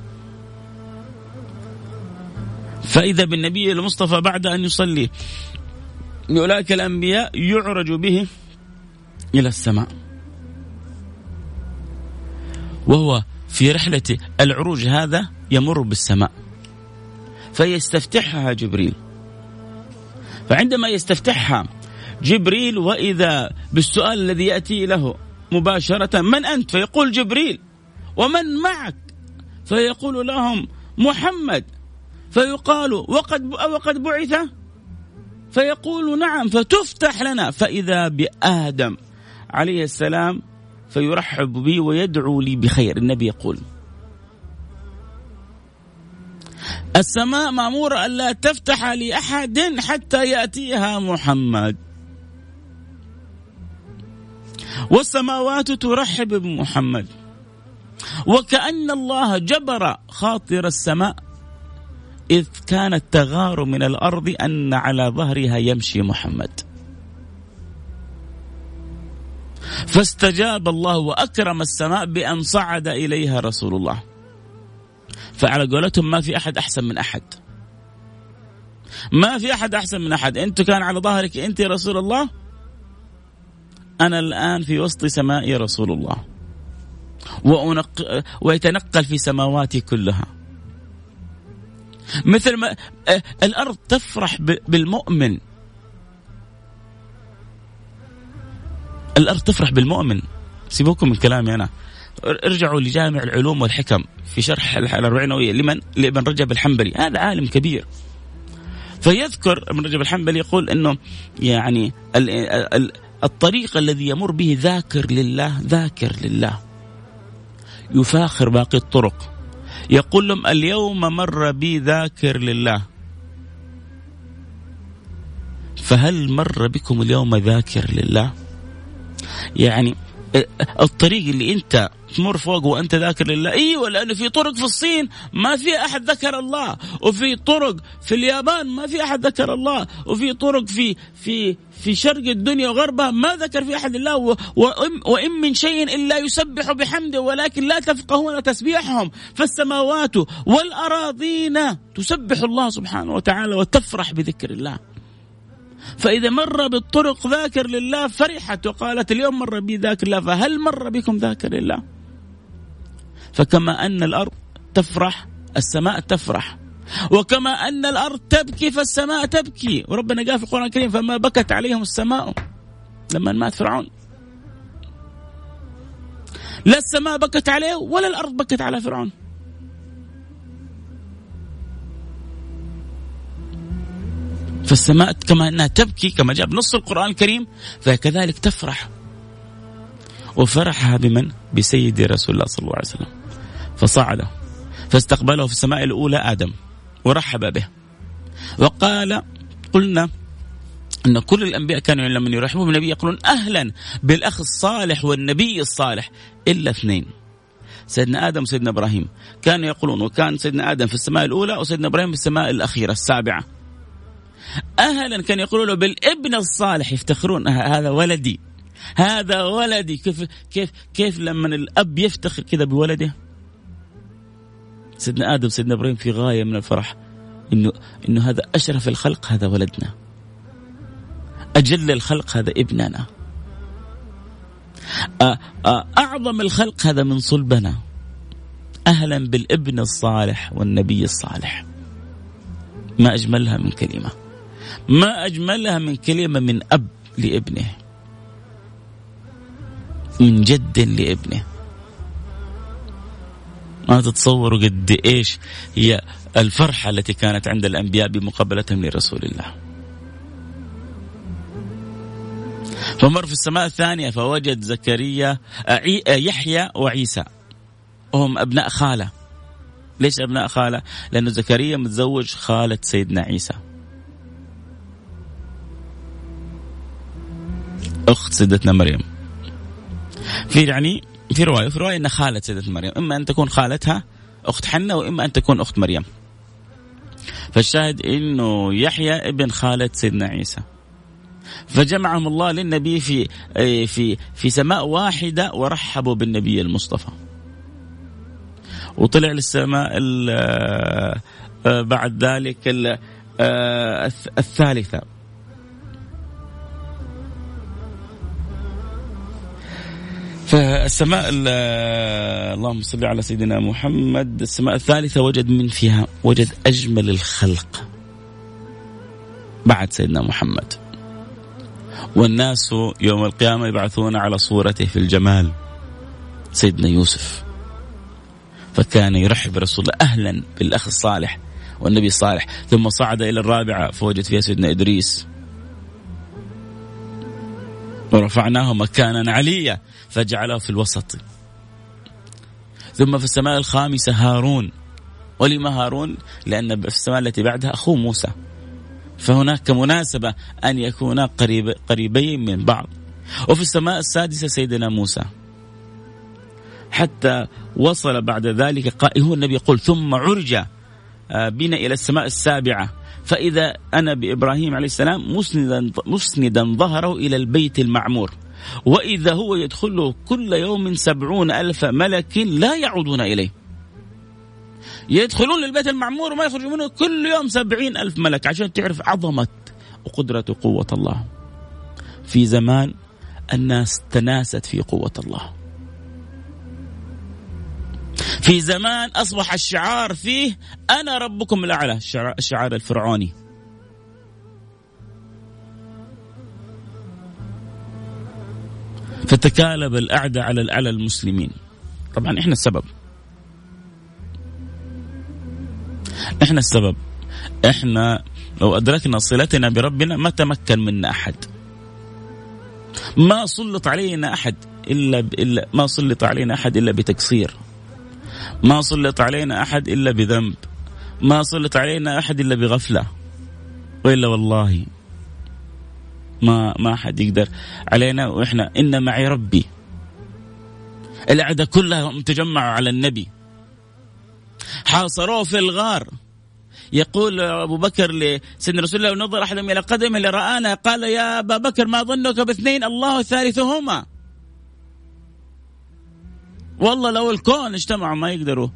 فإذا بالنبي المصطفى بعد أن يصلي بأولئك الأنبياء يعرج به إلى السماء. وهو في رحلة العروج هذا يمر بالسماء. فيستفتحها جبريل. فعندما يستفتحها جبريل وإذا بالسؤال الذي يأتي له مباشرة من أنت؟ فيقول جبريل ومن معك؟ فيقول لهم محمد. فيقال وقد وقد بعث؟ فيقول نعم. فتفتح لنا. فإذا بآدم عليه السلام فيرحب بي ويدعو لي بخير. النبي يقول السماء مأمورة ألا تفتح لأحد حتى يأتيها محمد. والسماوات ترحب بمحمد. وكأن الله جبر خاطر السماء إذ كانت تغار من الأرض أن على ظهرها يمشي محمد. فاستجاب الله وأكرم السماء بأن صعد إليها رسول الله. فعلى قولتهم ما في أحد أحسن من أحد. ما في أحد أحسن من أحد، أنت كان على ظهرك أنت يا رسول الله أنا الآن في وسط سماء رسول الله. وأنق... ويتنقل في سماواتي كلها. مثل ما الأرض تفرح بالمؤمن الأرض تفرح بالمؤمن. سيبوكم من كلامي أنا. ارجعوا لجامع العلوم والحكم في شرح الأربعينوية لمن؟ لابن رجب الحنبلي. هذا عالم كبير. فيذكر ابن رجب الحنبلي يقول إنه يعني الطريق الذي يمر به ذاكر لله ذاكر لله. يفاخر باقي الطرق. يقول لهم اليوم مر بي ذاكر لله. فهل مر بكم اليوم ذاكر لله؟ يعني الطريق اللي انت تمر فوق وانت ذاكر لله أيوه لأنه في طرق في الصين ما في أحد ذكر الله وفي طرق في اليابان ما في أحد ذكر الله وفي طرق في في في شرق الدنيا وغربها ما ذكر في أحد الله وإن من شيء إلا يسبح بحمده ولكن لا تفقهون تسبيحهم فالسماوات والأراضين تسبح الله سبحانه وتعالى وتفرح بذكر الله. فإذا مر بالطرق ذاكر لله فرحت وقالت اليوم مر بي ذاكر الله فهل مر بكم ذاكر لله؟ فكما أن الأرض تفرح السماء تفرح. وكما أن الأرض تبكي فالسماء تبكي. وربنا قال في القرآن الكريم فما بكت عليهم السماء لما مات فرعون. لا السماء بكت عليه ولا الأرض بكت على فرعون. فالسماء كما أنها تبكي كما جاء بنص القرآن الكريم فهي كذلك تفرح. وفرحها بمن؟ بسيد رسول الله صلى الله عليه وسلم. فصعد فاستقبله في السماء الأولى آدم. ورحب به. وقال قلنا إن كل الأنبياء كانوا لما يرحبوا بالنبي يقولون أهلا بالأخ الصالح والنبي الصالح إلا اثنين. سيدنا آدم وسيدنا إبراهيم. كانوا يقولون وكان سيدنا آدم في السماء الأولى وسيدنا إبراهيم في السماء الأخيرة السابعة. أهلا كان يقولوا له بالابن الصالح يفتخرون هذا ولدي هذا ولدي كيف كيف كيف لما الأب يفتخر كذا بولده؟ سيدنا آدم سيدنا إبراهيم في غاية من الفرح إنه إنه هذا أشرف الخلق هذا ولدنا. أجل الخلق هذا ابننا. أعظم الخلق هذا من صلبنا. أهلا بالابن الصالح والنبي الصالح. ما أجملها من كلمة. ما أجملها من كلمة من أب لابنه من جد لابنه ما تتصوروا قد إيش هي الفرحة التي كانت عند الأنبياء بمقابلتهم لرسول الله. فمر في السماء الثانية فوجد زكريا يحيى وعيسى وهم أبناء خالة. ليش أبناء خالة؟ لأنه زكريا متزوج خالة سيدنا عيسى. أخت سيدتنا مريم. في يعني في رواية في رواية إن خالة سيدتنا مريم إما أن تكون خالتها أخت حنة وإما أن تكون أخت مريم. فالشاهد إنه يحيى ابن خالة سيدنا عيسى. فجمعهم الله للنبي في في في سماء واحدة ورحبوا بالنبي المصطفى. وطلع للسماء آه، بعد ذلك آه، الثالثة. فالسماء اللهم صل على سيدنا محمد. السماء الثالثة وجد من فيها وجد أجمل الخلق. بعد سيدنا محمد. والناس يوم القيامة يبعثون على صورته في الجمال. سيدنا يوسف. فكان يرحب برسول الله أهلا بالأخ الصالح والنبي الصالح. ثم صعد إلى الرابعة فوجد فيها سيدنا إدريس. ورفعناه مكانا عليا فجعله في الوسط. ثم في السماء الخامسة هارون. ولما هارون؟ لأن في السماء التي بعدها أخوه موسى. فهناك مناسبة أن يكونا قريب قريبين من بعض. وفي السماء السادسة سيدنا موسى. حتى وصل بعد ذلك هو النبي يقول ثم عرج آه، بنا إلى السماء السابعة. فإذا أنا بإبراهيم عليه السلام مسندا, مسندا ظهره إلى البيت المعمور. وإذا هو يدخله كل يوم سبعون ألف ملك لا يعودون إليه. يدخلون للبيت المعمور وما يخرجون منه كل يوم سبعين ألف ملك عشان تعرف عظمة وقدرة وقوة الله. في زمان الناس تناست في قوة الله. في زمان أصبح الشعار فيه أنا ربكم الأعلى الشعار الفرعوني. فتكالب الأعداء على على المسلمين. طبعا إحنا السبب. إحنا السبب. إحنا لو أدركنا صلتنا بربنا ما تمكن منا أحد. ما سلط علينا أحد إلا, إلا ما سلط علينا أحد إلا بتقصير ما سلط علينا أحد إلا بذنب. ما سلط علينا أحد إلا بغفلة. وإلا والله ما ما حد يقدر علينا. وإحنا إن معي ربي. الاعداء كلها تجمعوا على النبي. حاصروه في الغار. يقول أبو بكر لسيدنا رسول الله نظر أحدهم إلى قدمه لرآنا قال يا أبا بكر ما ظنك باثنين الله ثالثهما. والله لو الكون اجتمعوا ما يقدروا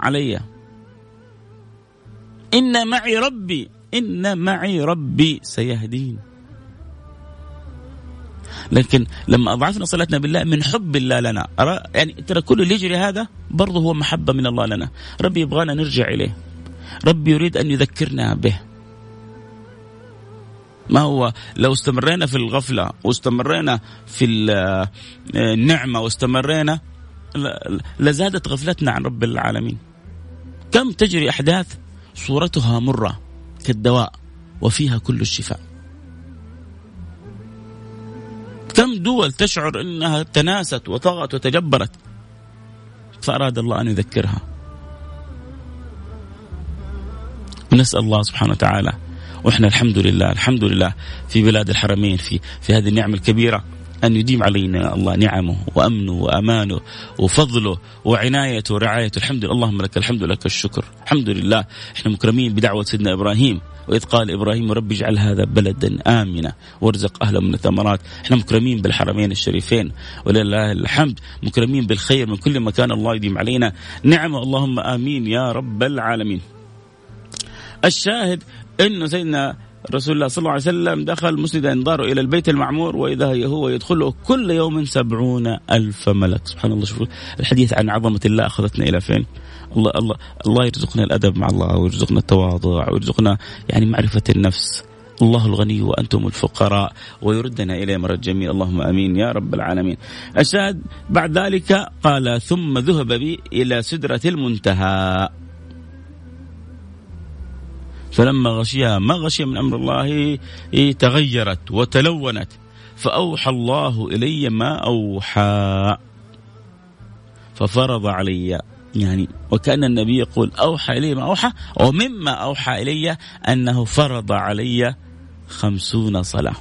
علي. إن معي ربي إن معي ربي سيهدين. لكن لما أضعفنا صلاتنا بالله من حب الله لنا يعني ترى كل اللي يجري هذا برضه هو محبة من الله لنا. ربي يبغانا نرجع إليه. ربي يريد أن يذكرنا به. ما هو؟ لو استمرينا في الغفلة واستمرينا في النعمة واستمرينا لزادت غفلتنا عن رب العالمين. كم تجري أحداث صورتها مرة كالدواء وفيها كل الشفاء. كم دول تشعر إنها تناست وطغت وتجبرت. فأراد الله أن يذكرها. نسأل الله سبحانه وتعالى. وإحنا الحمد لله الحمد لله في بلاد الحرمين في في هذه النعمه الكبيرة. أن يديم علينا الله نعمه وأمنه وأمانه وفضله وعنايته ورعايته. الحمد لله. اللهم لك الحمد لك الشكر. الحمد لله. إحنا مكرمين بدعوة سيدنا إبراهيم وإذ قال إبراهيم. رب اجعل هذا بلدا آمنا. وارزق أهله من الثمرات. إحنا مكرمين بالحرمين الشريفين. ولله الحمد. مكرمين بالخير من كل مكان. الله يديم علينا نعمة. اللهم آمين يا رب العالمين. الشاهد إنه سيدنا رسول الله صلى الله عليه وسلم دخل مسند انظاره إلى البيت المعمور وإذا هو يدخله كل يوم سبعون ألف ملك. سبحان الله. شوفوا الحديث عن عظمة الله أخذتنا إلى فين؟ الله الله الله يرزقنا الأدب مع الله ويرزقنا التواضع ويرزقنا يعني معرفة النفس. الله الغني وأنتم الفقراء ويردنا إليه مرة جميل. اللهم آمين يا رب العالمين. الشاهد بعد ذلك قال ثم ذهب بي إلى سدرة المنتهى. فلما غشيها ما غشي من أمر الله تغيرت وتلونت. فأوحى الله إلي ما أوحى. ففرض علي يعني وكأن النبي يقول أوحى إلي ما أوحى ومما أوحى إلي أنه فرض علي خمسون صلاة.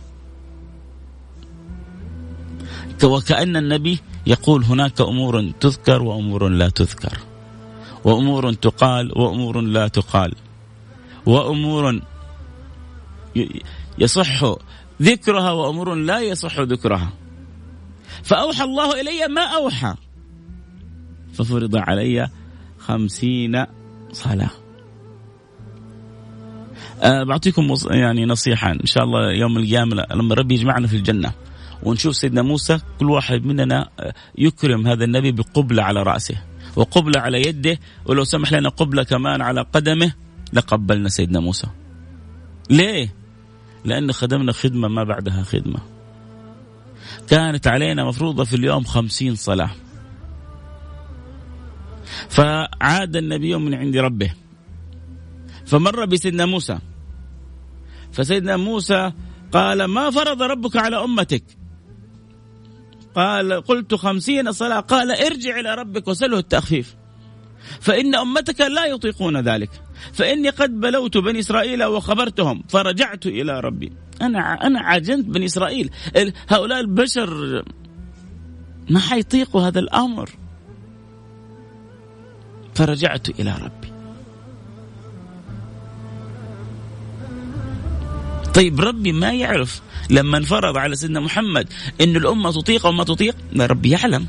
وكأن النبي يقول هناك أمور تذكر وأمور لا تذكر وأمور تقال وأمور لا تقال. وأمور يصح ذكرها وأمور لا يصح ذكرها. فأوحى الله إلي ما أوحى. ففرض علي خمسين صلاة. أه بعطيكم يعني نصيحة. إن شاء الله يوم القيامة لما ربي يجمعنا في الجنة. ونشوف سيدنا موسى كل واحد مننا يكرم هذا النبي بقبلة على رأسه. وقبلة على يده. ولو سمح لنا قبلة كمان على قدمه. لقبلنا سيدنا موسى. ليه؟ لأن خدمنا خدمة ما بعدها خدمة. كانت علينا مفروضة في اليوم خمسين صلاة. فعاد النبي من عند ربه. فمر بسيدنا موسى. فسيدنا موسى قال ما فرض ربك على أمتك؟ قال قلت خمسين صلاة. قال ارجع إلى ربك وسله التخفيف. فإن أمتك لا يطيقون ذلك. فإني قد بلوت بني إسرائيل وخبرتهم فرجعت إلى ربي. أنا أنا عجنت بني إسرائيل. هؤلاء البشر ما حيطيقوا هذا الأمر. فرجعت إلى ربي. طيب ربي ما يعرف لما انفرض على سيدنا محمد أن الأمة تطيق أو ما تطيق ربي يعلم.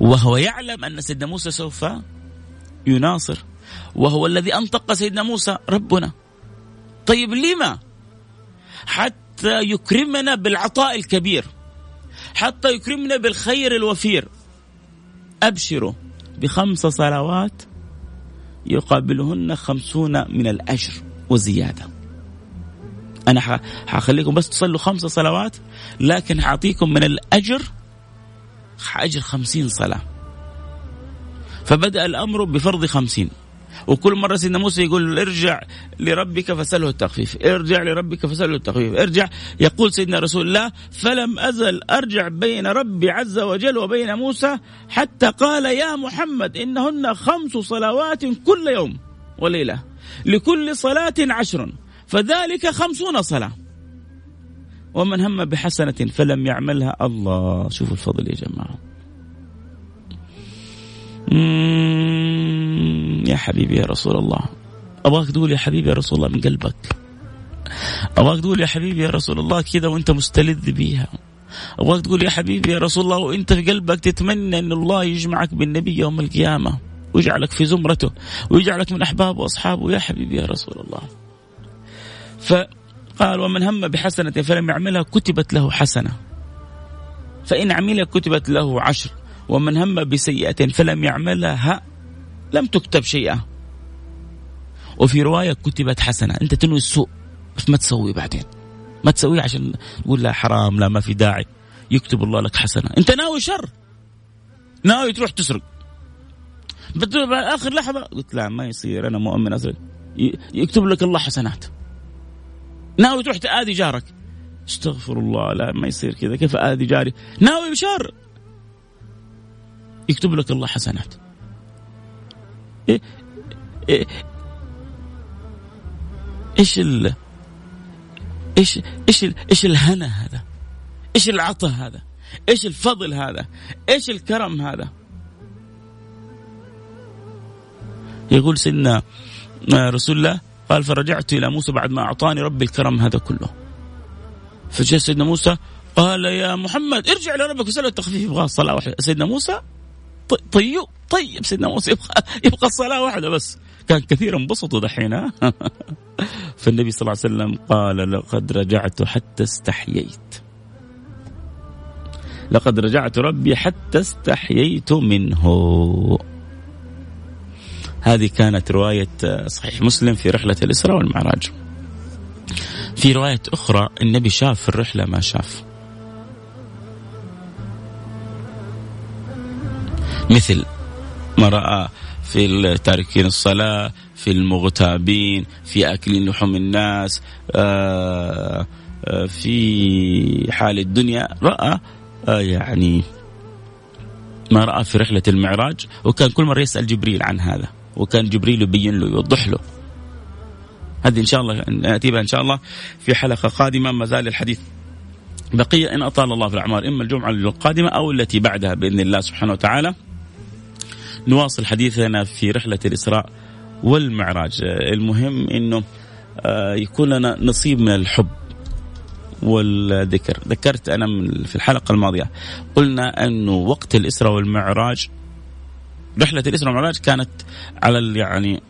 وهو يعلم أن سيدنا موسى سوف يناصر. وهو الذي أنطق سيدنا موسى ربنا. طيب لما؟ حتى يكرمنا بالعطاء الكبير حتى يكرمنا بالخير الوفير. أبشروا بخمس صلوات يقابلهن خمسون من الأجر وزيادة. أنا حخليكم بس تصلوا خمس صلوات لكن حأعطيكم من الأجر أجر خمسين صلاة. فبدأ الأمر بفرض خمسين. وكل مرة سيدنا موسى يقول ارجع لربك فسأله التخفيف. ارجع لربك فسأله التخفيف. ارجع يقول سيدنا رسول الله فلم أزل أرجع بين ربي عز وجل وبين موسى حتى قال يا محمد إنهن خمس صلوات كل يوم وليلة لكل صلاة عشر فذلك خمسون صلاة. ومن هم بحسنة فلم يعملها الله. شوفوا الفضل يا جماعة. يا حبيبي يا رسول الله. أبغاك تقول يا حبيبي يا رسول الله من قلبك. أبغاك تقول يا حبيبي يا رسول الله كذا وأنت مستلذ بيها. أبغاك تقول يا حبيبي يا رسول الله وأنت في قلبك تتمنى أن الله يجمعك بالنبي يوم القيامة. ويجعلك في زمرته. ويجعلك من أحبابه وأصحابه يا حبيبي يا رسول الله. فقال ومن هم بحسنة فلم يعملها كتبت له حسنة. فإن عمل كتبت له عشر. ومن هم بسيئة فلم يعملها لم تكتب شيئا. وفي رواية كتبت حسنة. أنت تنوي السوء بس ما تسوي بعدين. ما تسويه عشان تقول لا حرام لا ما في داعي. يكتب الله لك حسنة. أنت ناوي شر. ناوي تروح تسرق. آخر لحظة قلت لا ما يصير أنا مؤمن أسرق. يكتب لك الله حسنات. ناوي تروح تآذي جارك. استغفر الله لا ما يصير كذا. كيف آذي جاري؟ ناوي شر يكتب لك الله حسنات. إيش ال إيش إيش إيش الهنا هذا؟ إيش العطاء هذا؟ إيش الفضل هذا؟ إيش الكرم هذا؟ يقول سيدنا آه، رسول الله قال فرجعت إلى موسى بعد ما أعطاني ربي الكرم هذا كله. فجاء سيدنا موسى قال يا محمد ارجع لربك وسأله التخفيف يبغى الصلاه سيدنا موسى طيب طيب سيدنا موسى يبقى يبقى الصلاة واحدة بس. كان كثير انبسطوا دحين فالنبي صلى الله عليه وسلم قال لقد رجعت حتى استحييت. لقد رجعت ربي حتى استحييت منه. هذه كانت رواية صحيح مسلم في رحلة الإسراء والمعراج. في رواية أخرى النبي شاف في الرحلة ما شاف. مثل ما رأى في التاركين الصلاة في المغتابين في أكل لحوم الناس آه، آه، في حال الدنيا. رأى آه، يعني ما رأى في رحلة المعراج. وكان كل مرة يسأل جبريل عن هذا. وكان جبريل يبين له يوضح له. هذه إن شاء الله نأتي بها إن شاء الله في حلقة قادمة. ما زال الحديث بقية. إن أطال الله في الأعمار إما الجمعة القادمة أو التي بعدها بإذن الله سبحانه وتعالى. نواصل حديثنا في رحلة الإسراء والمعراج. المهم أنه آه، يكون لنا نصيب من الحب والذكر. ذكرت أنا في الحلقة الماضية قلنا أنه وقت الإسراء والمعراج رحلة الإسراء والمعراج كانت على يعني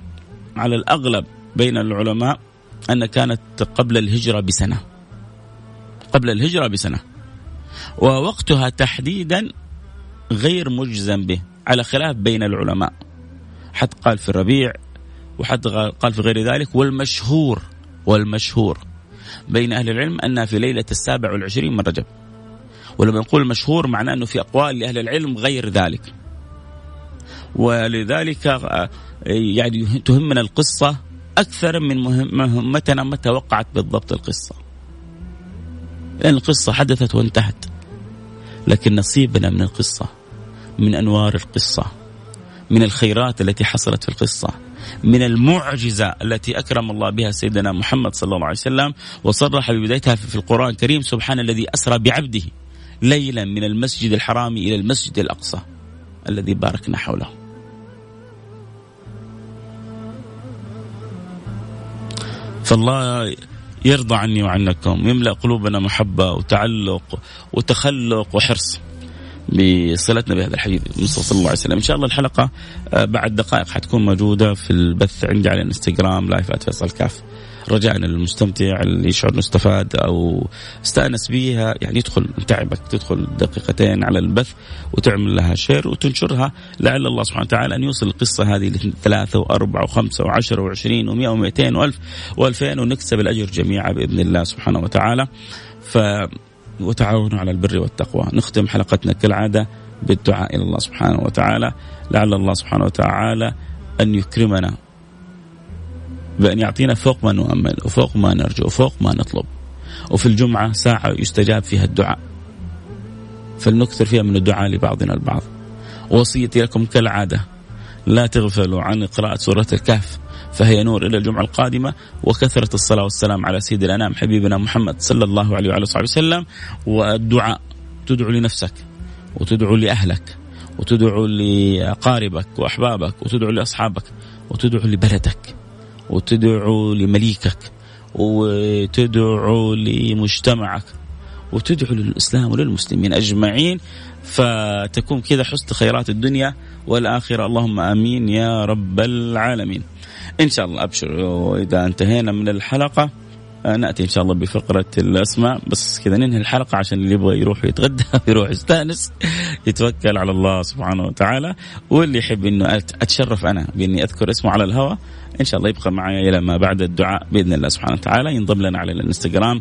على الأغلب بين العلماء أن كانت قبل الهجرة بسنة. قبل الهجرة بسنة. ووقتها تحديدا غير مجزم به. على خلاف بين العلماء. حد قال في الربيع وحد قال في غير ذلك والمشهور والمشهور بين أهل العلم أنها في ليلة السابع والعشرين من رجب. ولما نقول المشهور معناه أنه في أقوال لأهل العلم غير ذلك. ولذلك آه، يعني تهمنا القصة أكثر من مهمتنا متى وقعت بالضبط القصة. لأن القصة حدثت وانتهت لكن نصيبنا من القصة. من أنوار القصة من الخيرات التي حصلت في القصة من المعجزة التي أكرم الله بها سيدنا محمد صلى الله عليه وسلم وصرح ببدايتها في القرآن الكريم سبحان الذي أسرى بعبده ليلا من المسجد الحرام إلى المسجد الأقصى الذي باركنا حوله. فالله يرضى عني وعنكم يملأ قلوبنا محبة وتعلق وتخلق وحرص بصلتنا بهذا الحديث صلى الله عليه وسلم. إن شاء الله الحلقة آه، بعد دقائق حتكون موجودة في البث عندي على الإنستغرام live فيصل كاف. رجاء للمستمتع اللي يشعر انه استفاد أو استأنس بها يعني يدخل تعبك تدخل دقيقتين على البث وتعمل لها share وتنشرها. لعل الله سبحانه وتعالى أن يوصل القصة هذه لثلاثه وأربعة وخمسة وعشرة وعشرين ومئة ومئتين وألف وألفين ونكسب الأجر جميعا بإذن الله سبحانه وتعالى. ف وتعاونوا على البر والتقوى. نختم حلقتنا كالعادة بالدعاء إلى الله سبحانه وتعالى. لعل الله سبحانه وتعالى أن يكرمنا بأن يعطينا فوق ما نؤمل وفوق ما نرجو وفوق ما نطلب. وفي الجمعة ساعة يستجاب فيها الدعاء. فلنكثر فيها من الدعاء لبعضنا البعض. وصيتي لكم كالعادة لا تغفلوا عن قراءة سورة الكهف. فهي نور إلى الجمعة القادمة. وكثرة الصلاة والسلام على سيد الأنام حبيبنا محمد صلى الله عليه وعلى وصحبه وسلم. والدعاء تدعو لنفسك وتدعو لأهلك وتدعو لأقاربك وأحبابك وتدعو لأصحابك وتدعو لبلدك وتدعو لمليكك وتدعو لمجتمعك وتدعو للإسلام وللمسلمين أجمعين. فتكون كذا حسن خيرات الدنيا والآخرة. اللهم آمين يا رب العالمين. إن شاء الله أبشر. وإذا انتهينا من الحلقة نأتي إن شاء الله بفقرة الأسماء. بس كذا ننهي الحلقة عشان اللي يبغى يروح يتغدى يروح يستأنس يتوكل على الله سبحانه وتعالى. واللي يحب إنه أتشرف أنا بإني أذكر اسمه على الهواء إن شاء الله يبقى معي إلى ما بعد الدعاء بإذن الله سبحانه وتعالى. ينضم لنا على الانستغرام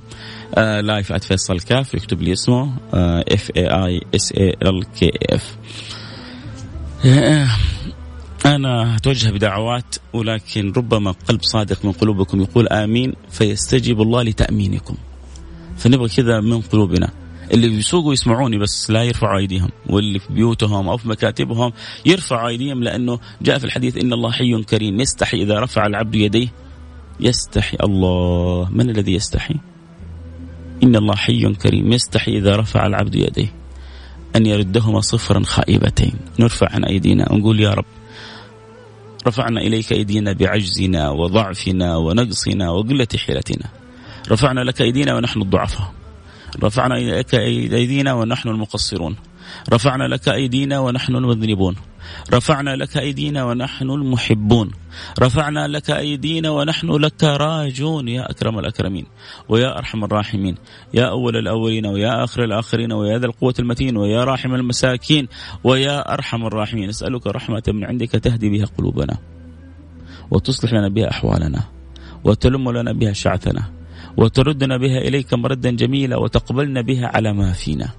آه live @فيصل كاف يكتب لي اسمه F A I S A L K F أنا أتوجه بدعوات ولكن ربما قلب صادق من قلوبكم يقول آمين فيستجيب الله لتأمينكم. فنبغى كذا من قلوبنا. اللي بيسوقوا يسمعوني بس لا يرفعوا أيديهم واللي في بيوتهم أو في مكاتبهم يرفعوا أيديهم لأنه جاء في الحديث إن الله حي كريم. يستحي إذا رفع العبد يديه. يستحي الله. من الذي يستحي؟ إن الله حي كريم. يستحي إذا رفع العبد يديه. أن يردهما صفرا خائبتين. نرفع عن أيدينا ونقول يا رب رفعنا إليك أيدينا بعجزنا وضعفنا ونقصنا وقلة حيلتنا. رفعنا لك أيدينا ونحن الضعفاء. رفعنا لك أيدينا ونحن المقصرون. رفعنا لك أيدينا ونحن المذنبون. رفعنا لك أيدينا ونحن المحبون. رفعنا لك أيدينا ونحن لك راجون يا أكرم الأكرمين ويا أرحم الراحمين. يا أول الأولين ويا آخر الآخرين ويا ذا القوة المتين ويا راحم المساكين ويا أرحم الراحمين. نسألك رحمة من عندك تهدي بها قلوبنا وتصلح لنا بها أحوالنا وتلم لنا بها شعثنا وتردنا بها إليك مردا جميلا وتقبلنا بها على ما فينا.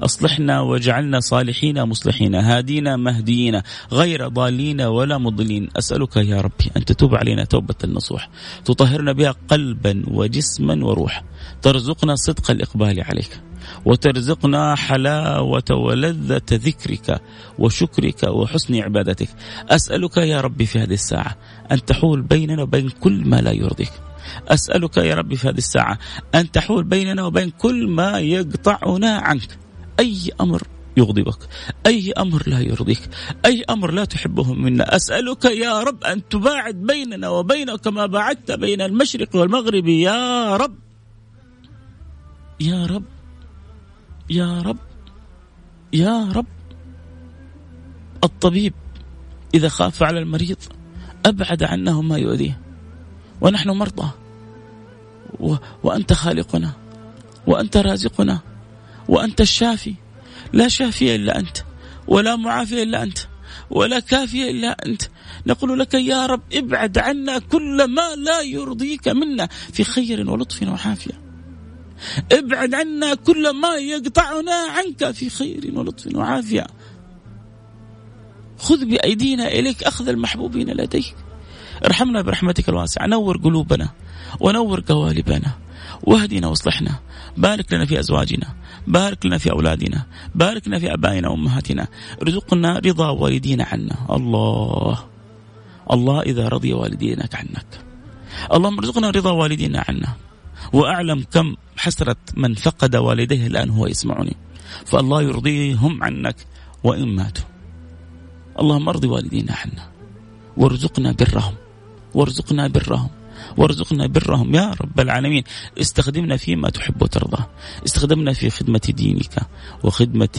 أصلحنا واجعلنا صالحين مصلحين. هادينا مهديين. غير ضالين ولا مضلين. أسألك يا ربي أن تتوب علينا توبة النصوح. تطهرنا بها قلبا وجسما وروحا ترزقنا صدق الإقبال عليك. وترزقنا حلاوة ولذة ذكرك وشكرك وحسن عبادتك. أسألك يا ربي في هذه الساعة أن تحول بيننا وبين كل ما لا يرضيك. أسألك يا ربي في هذه الساعة أن تحول بيننا وبين كل ما يقطعنا عنك. أي أمر يغضبك أي أمر لا يرضيك أي أمر لا تحبه منا. أسألك يا رب أن تباعد بيننا وبينك كما باعدت بين المشرق والمغرب. يا رب يا رب يا رب يا رب. الطبيب إذا خاف على المريض أبعد عنه ما يؤذيه. ونحن مرضى. و... وأنت خالقنا. وأنت رازقنا. وأنت الشافي. لا شافي إلا أنت. ولا معافي إلا أنت. ولا كافي إلا أنت. نقول لك يا رب ابعد عنا كل ما لا يرضيك منا في خير ولطف وعافية. ابعد عنا كل ما يقطعنا عنك في خير ولطف وعافية. خذ بأيدينا إليك أخذ المحبوبين لديك. ارحمنا برحمتك الواسعة. نور قلوبنا ونور قوالبنا. واهدنا واصلحنا. بارك لنا في أزواجنا. بارك لنا في أولادنا. بارك لنا في أبائنا وأمهاتنا. ارزقنا رضا والدينا عنا. الله. الله إذا رضي والدينك عنك. اللهم ارزقنا رضا والدينا عنا. وأعلم كم حسرة من فقد والديه الآن هو يسمعني. فالله يرضيهم عنك وإن ماتوا. اللهم ارضي والدينا عنا. وارزقنا برهم وارزقنا برهم. وارزقنا برهم. يا رب العالمين استخدمنا فيما تحب وترضى. استخدمنا في خدمة دينك وخدمة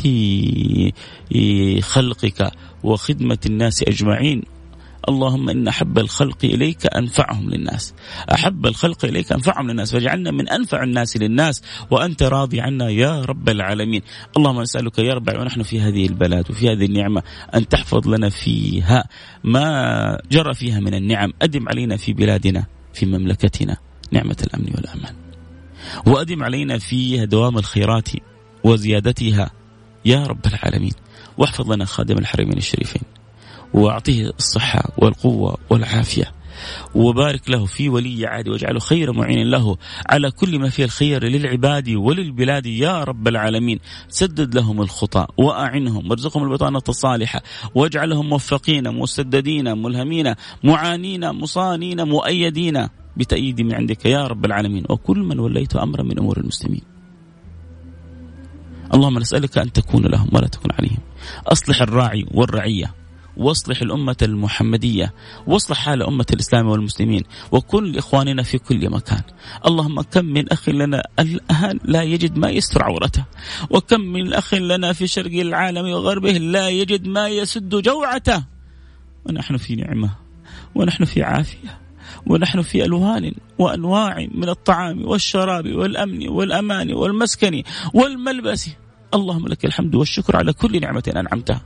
خلقك وخدمة الناس أجمعين. اللهم إن أحب الخلق إليك أنفعهم للناس. أحب الخلق إليك أنفعهم للناس. فاجعلنا من أنفع الناس للناس وأنت راضي عنا يا رب العالمين. اللهم نسألك يا رب ونحن في هذه البلاد وفي هذه النعمة أن تحفظ لنا فيها ما جرى فيها من النعم. أدم علينا في بلادنا في مملكتنا نعمة الأمن والأمان. وأدم علينا فيها دوام الخيرات وزيادتها يا رب العالمين. واحفظ لنا خادم الحرمين الشريفين. وأعطيه الصحة والقوة والعافية. وبارك له في ولي عهده واجعله خير معين له. على كل ما فيه الخير للعباد وللبلاد يا رب العالمين. سدد لهم الخطى وأعنهم. وارزقهم البطانة الصالحة. واجعلهم موفقين مسددين ملهمين معانين مصانين مؤيدين. بتأييد من عندك يا رب العالمين. وكل من وليت أمرا من أمور المسلمين. اللهم نسألك أن تكون لهم ولا تكون عليهم. أصلح الراعي والرعية. واصلح الأمة المحمدية واصلح حال أمة الإسلام والمسلمين وكل إخواننا في كل مكان. اللهم كم من أخ لنا الآن لا يجد ما يستر عورته وكم من أخ لنا في شرق العالم وغربه لا يجد ما يسد جوعته. ونحن في نعمة ونحن في عافية ونحن في ألوان وأنواع من الطعام والشراب والأمن والأمان والمسكن والملبس. اللهم لك الحمد والشكر على كل نعمة أنعمتها.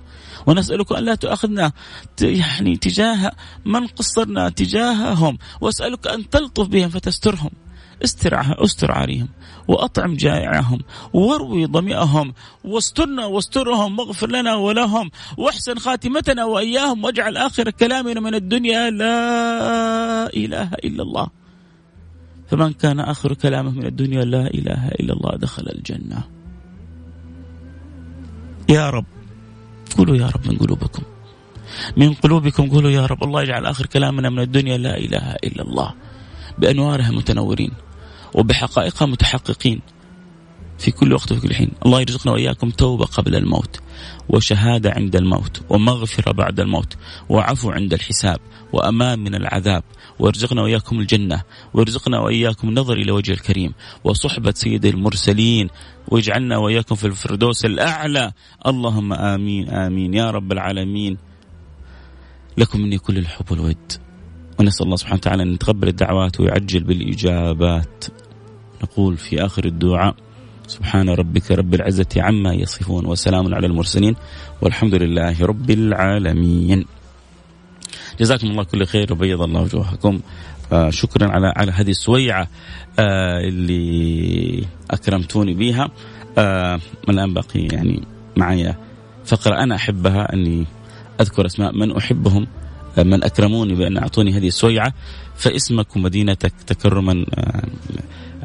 ونسألك أن لا تؤاخذنا يعني تجاه من قصرنا تجاههم. وأسألك أن تلطف بهم فتسترهم. استر استر عليهم وأطعم جائعهم واروي ظمئهم واسترنا واسترهم واغفر لنا ولهم واحسن خاتمتنا وإياهم واجعل آخر كلامنا من الدنيا لا إله إلا الله. فمن كان آخر كلامه من الدنيا لا إله إلا الله دخل الجنة. يا رب. قولوا يا رب من قلوبكم. من قلوبكم قولوا يا رب. الله يجعل آخر كلامنا من الدنيا لا إله إلا الله. بأنوارها متنورين وبحقائقها متحققين. في كل وقت وفي كل حين. الله يرزقنا وإياكم توبة قبل الموت وشهادة عند الموت ومغفرة بعد الموت وعفو عند الحساب وأمان من العذاب. ويرزقنا وإياكم الجنة ويرزقنا وإياكم النظر إلى وجه الكريم وصحبة سيد المرسلين واجعلنا وإياكم في الفردوس الأعلى. اللهم آمين آمين. يا رب العالمين. لكم مني كل الحب والود. ونسأل الله سبحانه وتعالى أن يتقبل الدعوات ويعجل بالإجابات. نقول في آخر الدعاء سبحان ربك رب العزة عما يصفون وسلام على المرسلين والحمد لله رب العالمين. جزاكم الله كل خير وبيض الله وجوهكم. آه شكرا على على هذه السويعة آه اللي أكرمتوني بها. آه الآن باقي يعني معي فقرة أنا أحبها أني أذكر أسماء من أحبهم من أكرموني بأن أعطوني هذه السويعة. فاسمك ومدينتك تكرما آه،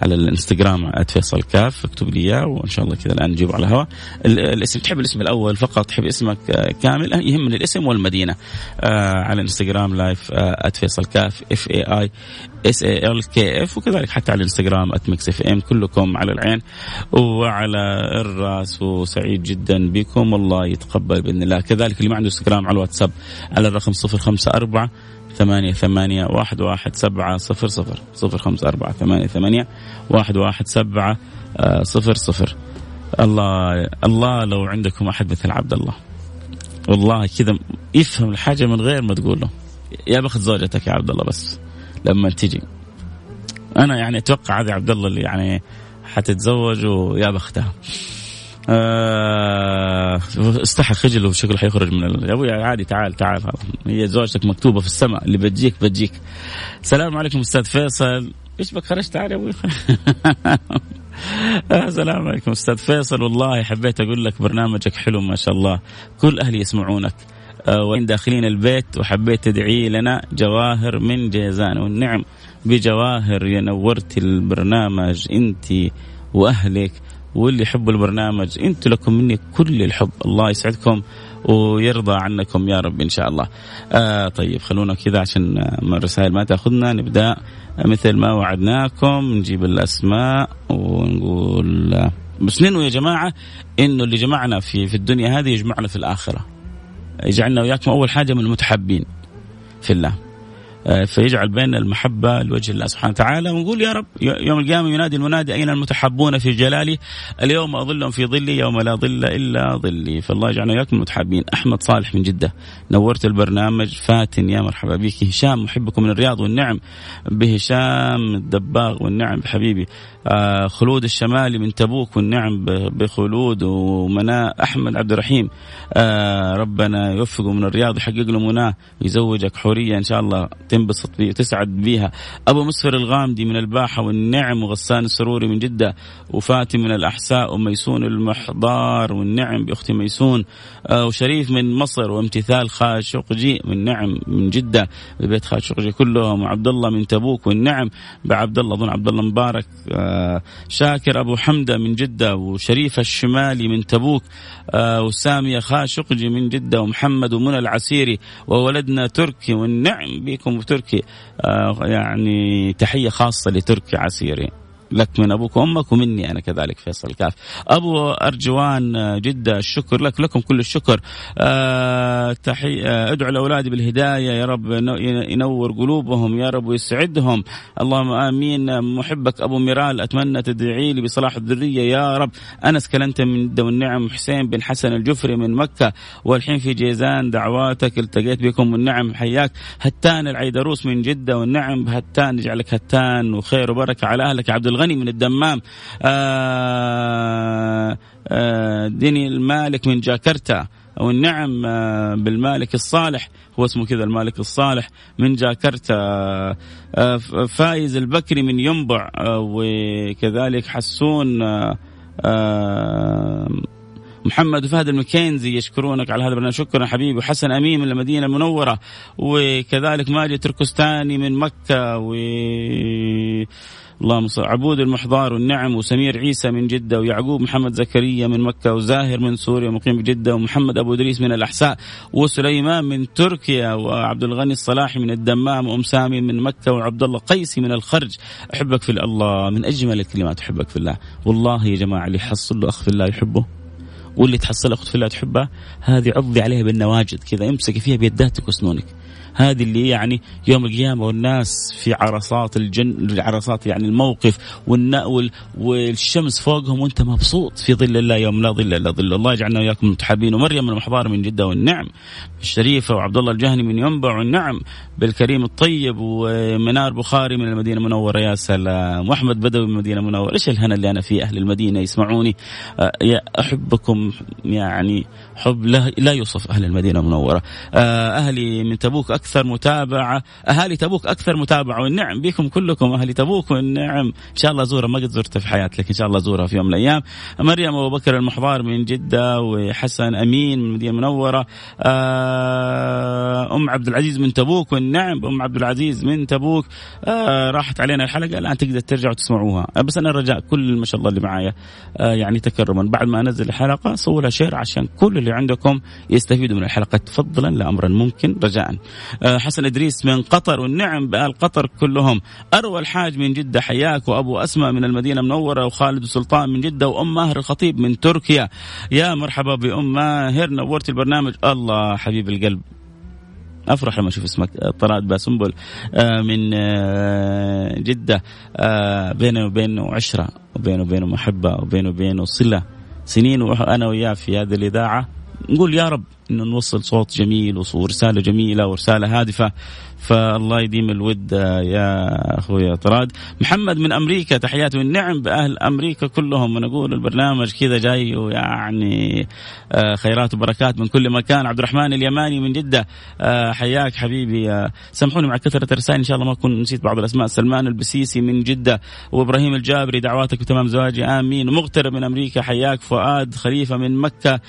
على الانستغرام @فيصل كاف. اكتب لي إياه وإن شاء الله كذا الآن نجيب على الهواء. الاسم تحب الاسم الأول فقط؟ تحب اسمك آه، كامل؟ يهمني الاسم والمدينة. آه على الانستغرام live آه @فيصل كاف F A I S A L K F وكذلك حتى على الانستغرام @ Mix FM كلكم على العين وعلى الرأس. وسعيد جدا بكم. والله يتقبل بإذن الله. كذلك اللي ما عنده انستغرام على الواتساب على الرقم 054 ثمانية ثمانية واحد واحد سبعة صفر صفر صفر خمسة أربعة ثمانية ثمانية واحد واحد سبعة صفر صفر. الله الله لو عندكم أحد مثل عبد الله. والله كذا يفهم الحاجة من غير ما تقول له. يا بخت زوجتك يا عبد الله بس لما تجي. أنا يعني أتوقع هذا عبد الله اللي يعني حتتزوج ويا بختها. آه استحى خجل وشكله حيخرج من ال... يا أبوي عادي تعال تعال هي زوجتك مكتوبة في السماء اللي بتجيك بتجيك. السلام عليكم أستاذ فيصل. إيش بك؟ خرجت تعال يا أبوي. السلام عليكم أستاذ فيصل. والله حبيت أقول لك برنامجك حلو ما شاء الله. كل أهلي يسمعونك. آه وين داخلين البيت؟ وحبيت تدعي لنا جواهر من جيزان. والنعم بجواهر يا نورتي البرنامج أنت وأهلك. واللي يحبوا البرنامج أنتم لكم مني كل الحب الله يسعدكم ويرضى عنكم يا رب إن شاء الله. آه طيب خلونا كذا عشان الرسائل ما تأخذنا نبدأ مثل ما وعدناكم نجيب الأسماء ونقول بس ننوي يا جماعة إنه اللي جمعنا في في الدنيا هذه يجمعنا في الآخرة. يجعلنا وياكم أول حاجة من المتحبين في الله. آه، فيجعل بيننا المحبة لوجه الله سبحانه وتعالى. ونقول يا رب يوم القيامة ينادي المنادي أين المتحبون في جلالي؟ اليوم أظلهم في ظلي يوم لا ظل إلا ظلي. فالله يجعلنا وياكم المتحبين أحمد صالح من جدة نورت البرنامج. فاتن يا مرحبا بك. هشام محبكم من الرياض والنعم. بهشام الدباغ والنعم بحبيبي آه خلود الشمالي من تبوك والنعم بخلود ومناء. أحمد عبد الرحيم. آه ربنا يوفقه من الرياض يحقق له مناه يزوجك حورية إن شاء الله. وتنبسط بيها وتسعد بيها. أبو مسفر الغامدي من الباحة والنعم وغسان السروري من جدة. وفاتي من الأحساء وميسون المحضار والنعم باختي ميسون. آه، وشريف من مصر وامتثال خالد شقجي من نعم من جدة. ببيت خالد شقجي كلهم. وعبد الله من تبوك والنعم بعبد الله اظن عبد الله مبارك. آه، شاكر أبو حمدة من جدة. وشريف الشمالي من تبوك. آه، وسامية خاشقجي من جدة. ومحمد ومنى العسيري. وولدنا تركي والنعم بكم. تركي يعني تحية خاصة لتركي عسيري. لك من أبوك وأمك ومني أنا كذلك فيصل كاف أبو أرجوان آه، جدة الشكر لك لكم كل الشكر. أه تحي أه ادعو لاولادي بالهداية يا رب ينور قلوبهم يا رب ويسعدهم اللهم آمين. محبك أبو ميرال أتمنى تدعي لي بصلاح الذرية يا رب. أنس كلنت من جده والنعم حسين بن حسن الجفري من مكة. والحين في جيزان دعواتك التقيت بكم والنعم حياك. هتان العيدروس من جدة والنعم هتان يجعلك هتان وخير وبركة على أهلك. عبد الغني من الدمام آه، آه، ديني المالك من جاكرتا والنعم آه، بالمالك الصالح هو اسمه كذا المالك الصالح من جاكرتا فايز البكري من ينبع وكذلك حسون محمد وفهد المكينزي يشكرونك على هذا البرنامج. شكرا حبيبي. وحسن أمين من المدينة المنورة وكذلك ماجد تركستاني من مكة و اللهم صل عبود المحضار والنعم وسمير عيسى من جدة ويعقوب محمد زكريا من مكة وزاهر من سوريا مقيم بجدة ومحمد أبو إدريس من الأحساء وسليمان من تركيا وعبد الغني الصلاحي من الدمام وأم سامي من مكة وعبد الله قيسي من الخرج. أحبك في الله من أجمل الكلمات. أحبك في الله. والله يا جماعة اللي يحصل له أخ في الله يحبه واللي تحصل أخت في الله تحبها هذه عضي عليها بالنواجد كذا امسكي فيها بيداتك وسنونك هذه اللي يعني يوم القيامة والناس في عرصات الجن عرصات يعني الموقف والنا والشمس فوقهم وانت مبسوط في ظل الله يوم لا ظل الا ظل. الله يجعلنا وياكم متحابين. ومريم المحضار من جدة والنعم. الشريفة وعبد الله الجهني من ينبع والنعم. بالكريم الطيب ومنار بخاري من المدينة المنورة. يا سلام. وأحمد بدوي من المدينة المنورة. إيش الهنا اللي أنا فيه؟ أهل المدينة يسمعوني. يا أحبكم يعني حب لا يوصف أهل المدينة المنوره أه، أهلي من تبوك أكثر متابعة. أهالي تبوك أكثر متابعة. والنعم بكم كلكم اهالي تبوك والنعم. إن شاء الله ازورها ما قد زرتها في حياتي لكن إن شاء الله ازورها في يوم من الأيام. مريم أبو بكر المحضار من جدة وحسن أمين من المدينة المنوره آه، أم عبد العزيز من تبوك والنعم. أم عبد العزيز من تبوك. آه، راحت علينا الحلقة. الآن تقدر ترجعوا تسمعوها. آه، بس أنا رجاء كل ما شاء الله اللي معايا. يعني تكرما. بعد ما أنزل الحلقة صورها شير عشان كل اللي عندكم يستفيدوا من الحلقة. تفضلا لامرا. ممكن رجاء. حسن إدريس من قطر والنعم بآل قطر كلهم. أروى الحاج من جدة حياك وأبو أسماء من المدينة المنورة وخالد سلطان من جدة وأم ماهر الخطيب من تركيا. يا مرحبا بأم ماهر نورت البرنامج. الله حبيب القلب. أفرح لما أشوف اسمك. طراد باسنبل آه، من آه، جدة. آه، بينه وبينه عشرة وبينه وبينه محبة وبينه وبينه صلة. سنين وأنا وياه في هذه الإذاعة. نقول يا رب انه نوصل صوت جميل ورسالة جميلة ورسالة هادفة. فالله يديم الود يا أخوي طراد محمد من أمريكا تحياتي والنعم بأهل أمريكا كلهم. ونقول البرنامج كذا جاي ويعني آه، خيرات وبركات من كل مكان. عبد الرحمن اليماني من جدة آه، حياك حبيبي. آه، سامحوني مع كثرة الرسائل إن شاء الله ما أكون نسيت بعض الأسماء. سلمان البسيسي من جدة وإبراهيم الجابري دعواتك بتمام زواجي. آمين. ومغترب من أمريكا حياك. فؤاد خليفة من مكة.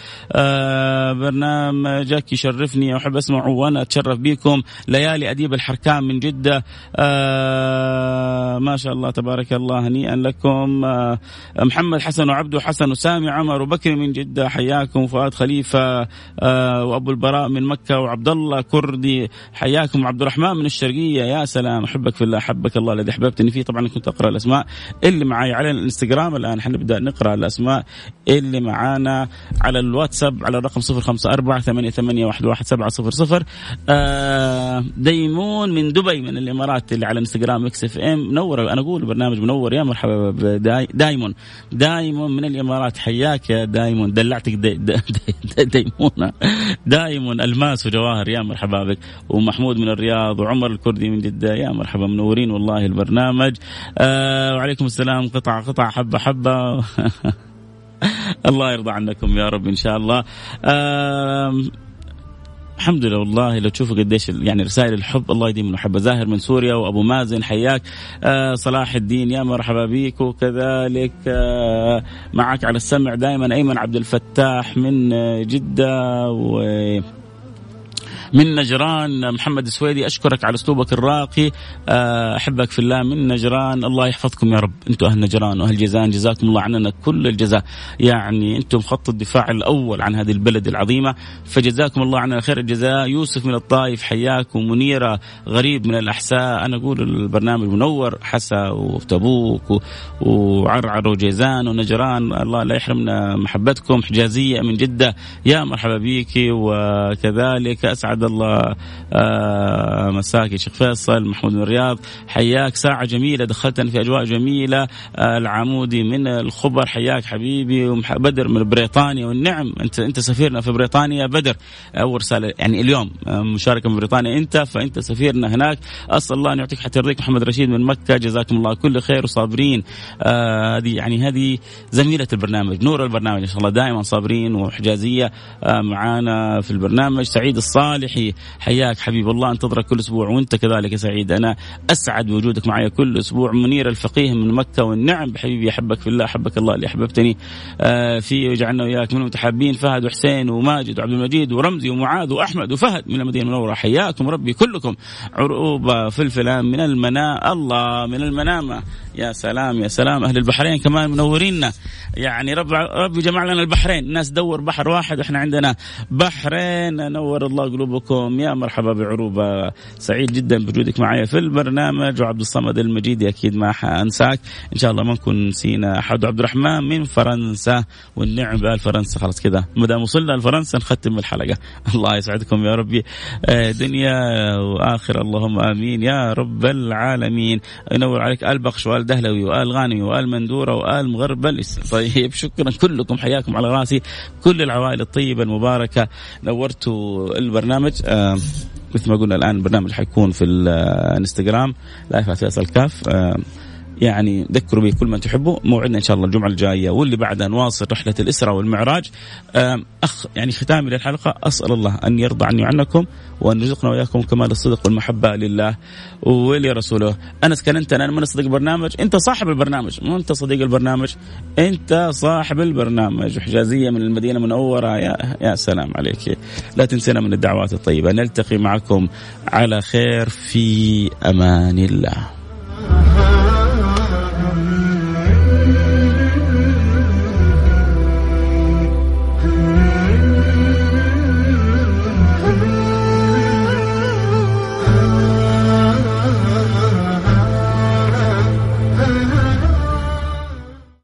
برنامجك يشرفني واحب أسمعه وأنا أتشرف بكم. ليالي اديب الحركان من جدة. آه ما شاء الله تبارك الله هنيئا لكم. آه محمد حسن وعبده حسن وسامي عمر وبكر من جدة حياكم. فؤاد خليفة آه وأبو البراء من مكة وعبد الله كردي حياكم. عبد الرحمن من الشرقية يا سلام. أحبك في الله حبك الله. الذي أحببتني فيه طبعا كنت أقرأ الأسماء اللي معي على الإنستغرام. الآن حنبدأ نقرأ الأسماء اللي معانا على الواتساب على الرقم 054 88 11700 آه ديمون من دبي من الإمارات اللي على إنستغرام Mix FM. منور أنا أقول برنامج منور. يا مرحبا دايمون. دايمون من الإمارات. حياك يا دايمون. دلعتك دايمون دايمون ألماس وجواهر. يا مرحبا بك. ومحمود من الرياض وعمر الكردي من جدة. يا مرحبا منورين والله البرنامج. آه وعليكم السلام. قطعه قطعه حبة حبة. الله يرضى عنكم يا رب إن شاء الله. الحمد لله والله لو تشوفوا قديش يعني رسائل الحب الله يديم المحبة. زاهر من سوريا وأبو مازن حياك. آه صلاح الدين يا مرحبا بك وكذلك آه معك على السمع دائما أيمن عبد الفتاح من آه، جدة. و من نجران محمد السويدي. أشكرك على أسلوبك الراقي. آه، أحبك في الله من نجران. الله يحفظكم يا رب. أنتم أهل نجران وأهل جيزان. جزاكم الله عننا كل الجزاء. يعني أنتم خط الدفاع الأول عن هذه البلد العظيمة. فجزاكم الله عنا خير الجزاء. يوسف من الطائف حياك ومنيره غريب من الأحساء. أنا أقول البرنامج منور. حسا وتبوك وعرعر وجيزان ونجران. الله لا يحرمنا محبتكم. حجازية من جدة. يا مرحبا بك وكذلك أسعد اسعد الله آه، مساك يا شيخ فيصل محمود من الرياض حياك ساعة جميلة دخلتنا في أجواء جميلة. آه، العمودي من الخبر. حياك حبيبي بدر من بريطانيا. والنعم أنت أنت سفيرنا في بريطانيا بدر. أول رسالة يعني اليوم آه، مشاركة من بريطانيا. أنت فأنت سفيرنا هناك. أسأل الله أن يعطيك حتى يرضيك محمد رشيد من مكة. جزاكم الله كل خير وصابرين. هذه يعني هذه زميلة البرنامج نور البرنامج. إن شاء الله دائما صابرين وحجازية معانا في البرنامج. سعيد الصالح. صالحي. حياك حبيب الله. انتظرك كل أسبوع وأنت كذلك يا سعيد. أنا أسعد بوجودك معي كل أسبوع. منير الفقيه من مكة والنعم. بحبيبي أحبك في الله أحبك الله اللي أحببتني. آه فيه وجعلنا وياك من المتحابين. فهد وحسين وماجد وعبد المجيد ورمزي ومعاذ وأحمد وفهد من المدينة المنورة. حياكم ربي كلكم. عروبه فلفلان من المنا. الله من المنامة. يا سلام يا سلام. أهل البحرين كمان منورينا يعني رب ربي جمع لنا البحرين. الناس دور بحر واحد. وإحنا عندنا بحرين. نور الله قلوبكم يا مرحبا بعروبة. سعيد جدا بوجودك معي في البرنامج. وعبد الصمد المجيدي أكيد ما حأنساك. إن شاء الله ما نكون نسينا أحد. عبد الرحمن من فرنسا. والنعم فرنسا خلاص كذا ما دام وصلنا لفرنسا نختم الحلقة. الله يسعدكم يا ربي. آه، دنيا وآخرة. اللهم آمين. يا رب العالمين. ينور عليك. البخش وآل دهلوي وآل غانمي وآل مندورة وآل مغربل طيب شكرا. كلكم حياكم على راسي. كل العوائل الطيبة المباركة. نورتوا البرنامج. آه مثل ما قلنا الآن البرنامج حيكون في الانستغرام لايف فيصل كاف آه يعني ذكروا به كل من تحبوا موعدنا إن شاء الله الجمعة الجاية واللي بعدها نواصل رحلة الإسراء والمعراج. أخ يعني ختامي للحلقة أسأل الله أن يرضى عني وعنكم وأن يرزقنا وإياكم كمال الصدق والمحبة لله ولرسوله أنس كان أنت أنا من صديق برنامج أنت صاحب البرنامج. مو أنت صديق البرنامج. أنت صاحب البرنامج. حجازية من المدينة المنورة. يا يا سلام عليك. لا تنسينا من الدعوات الطيبة. نلتقي معكم على خير. في أمان الله. Ram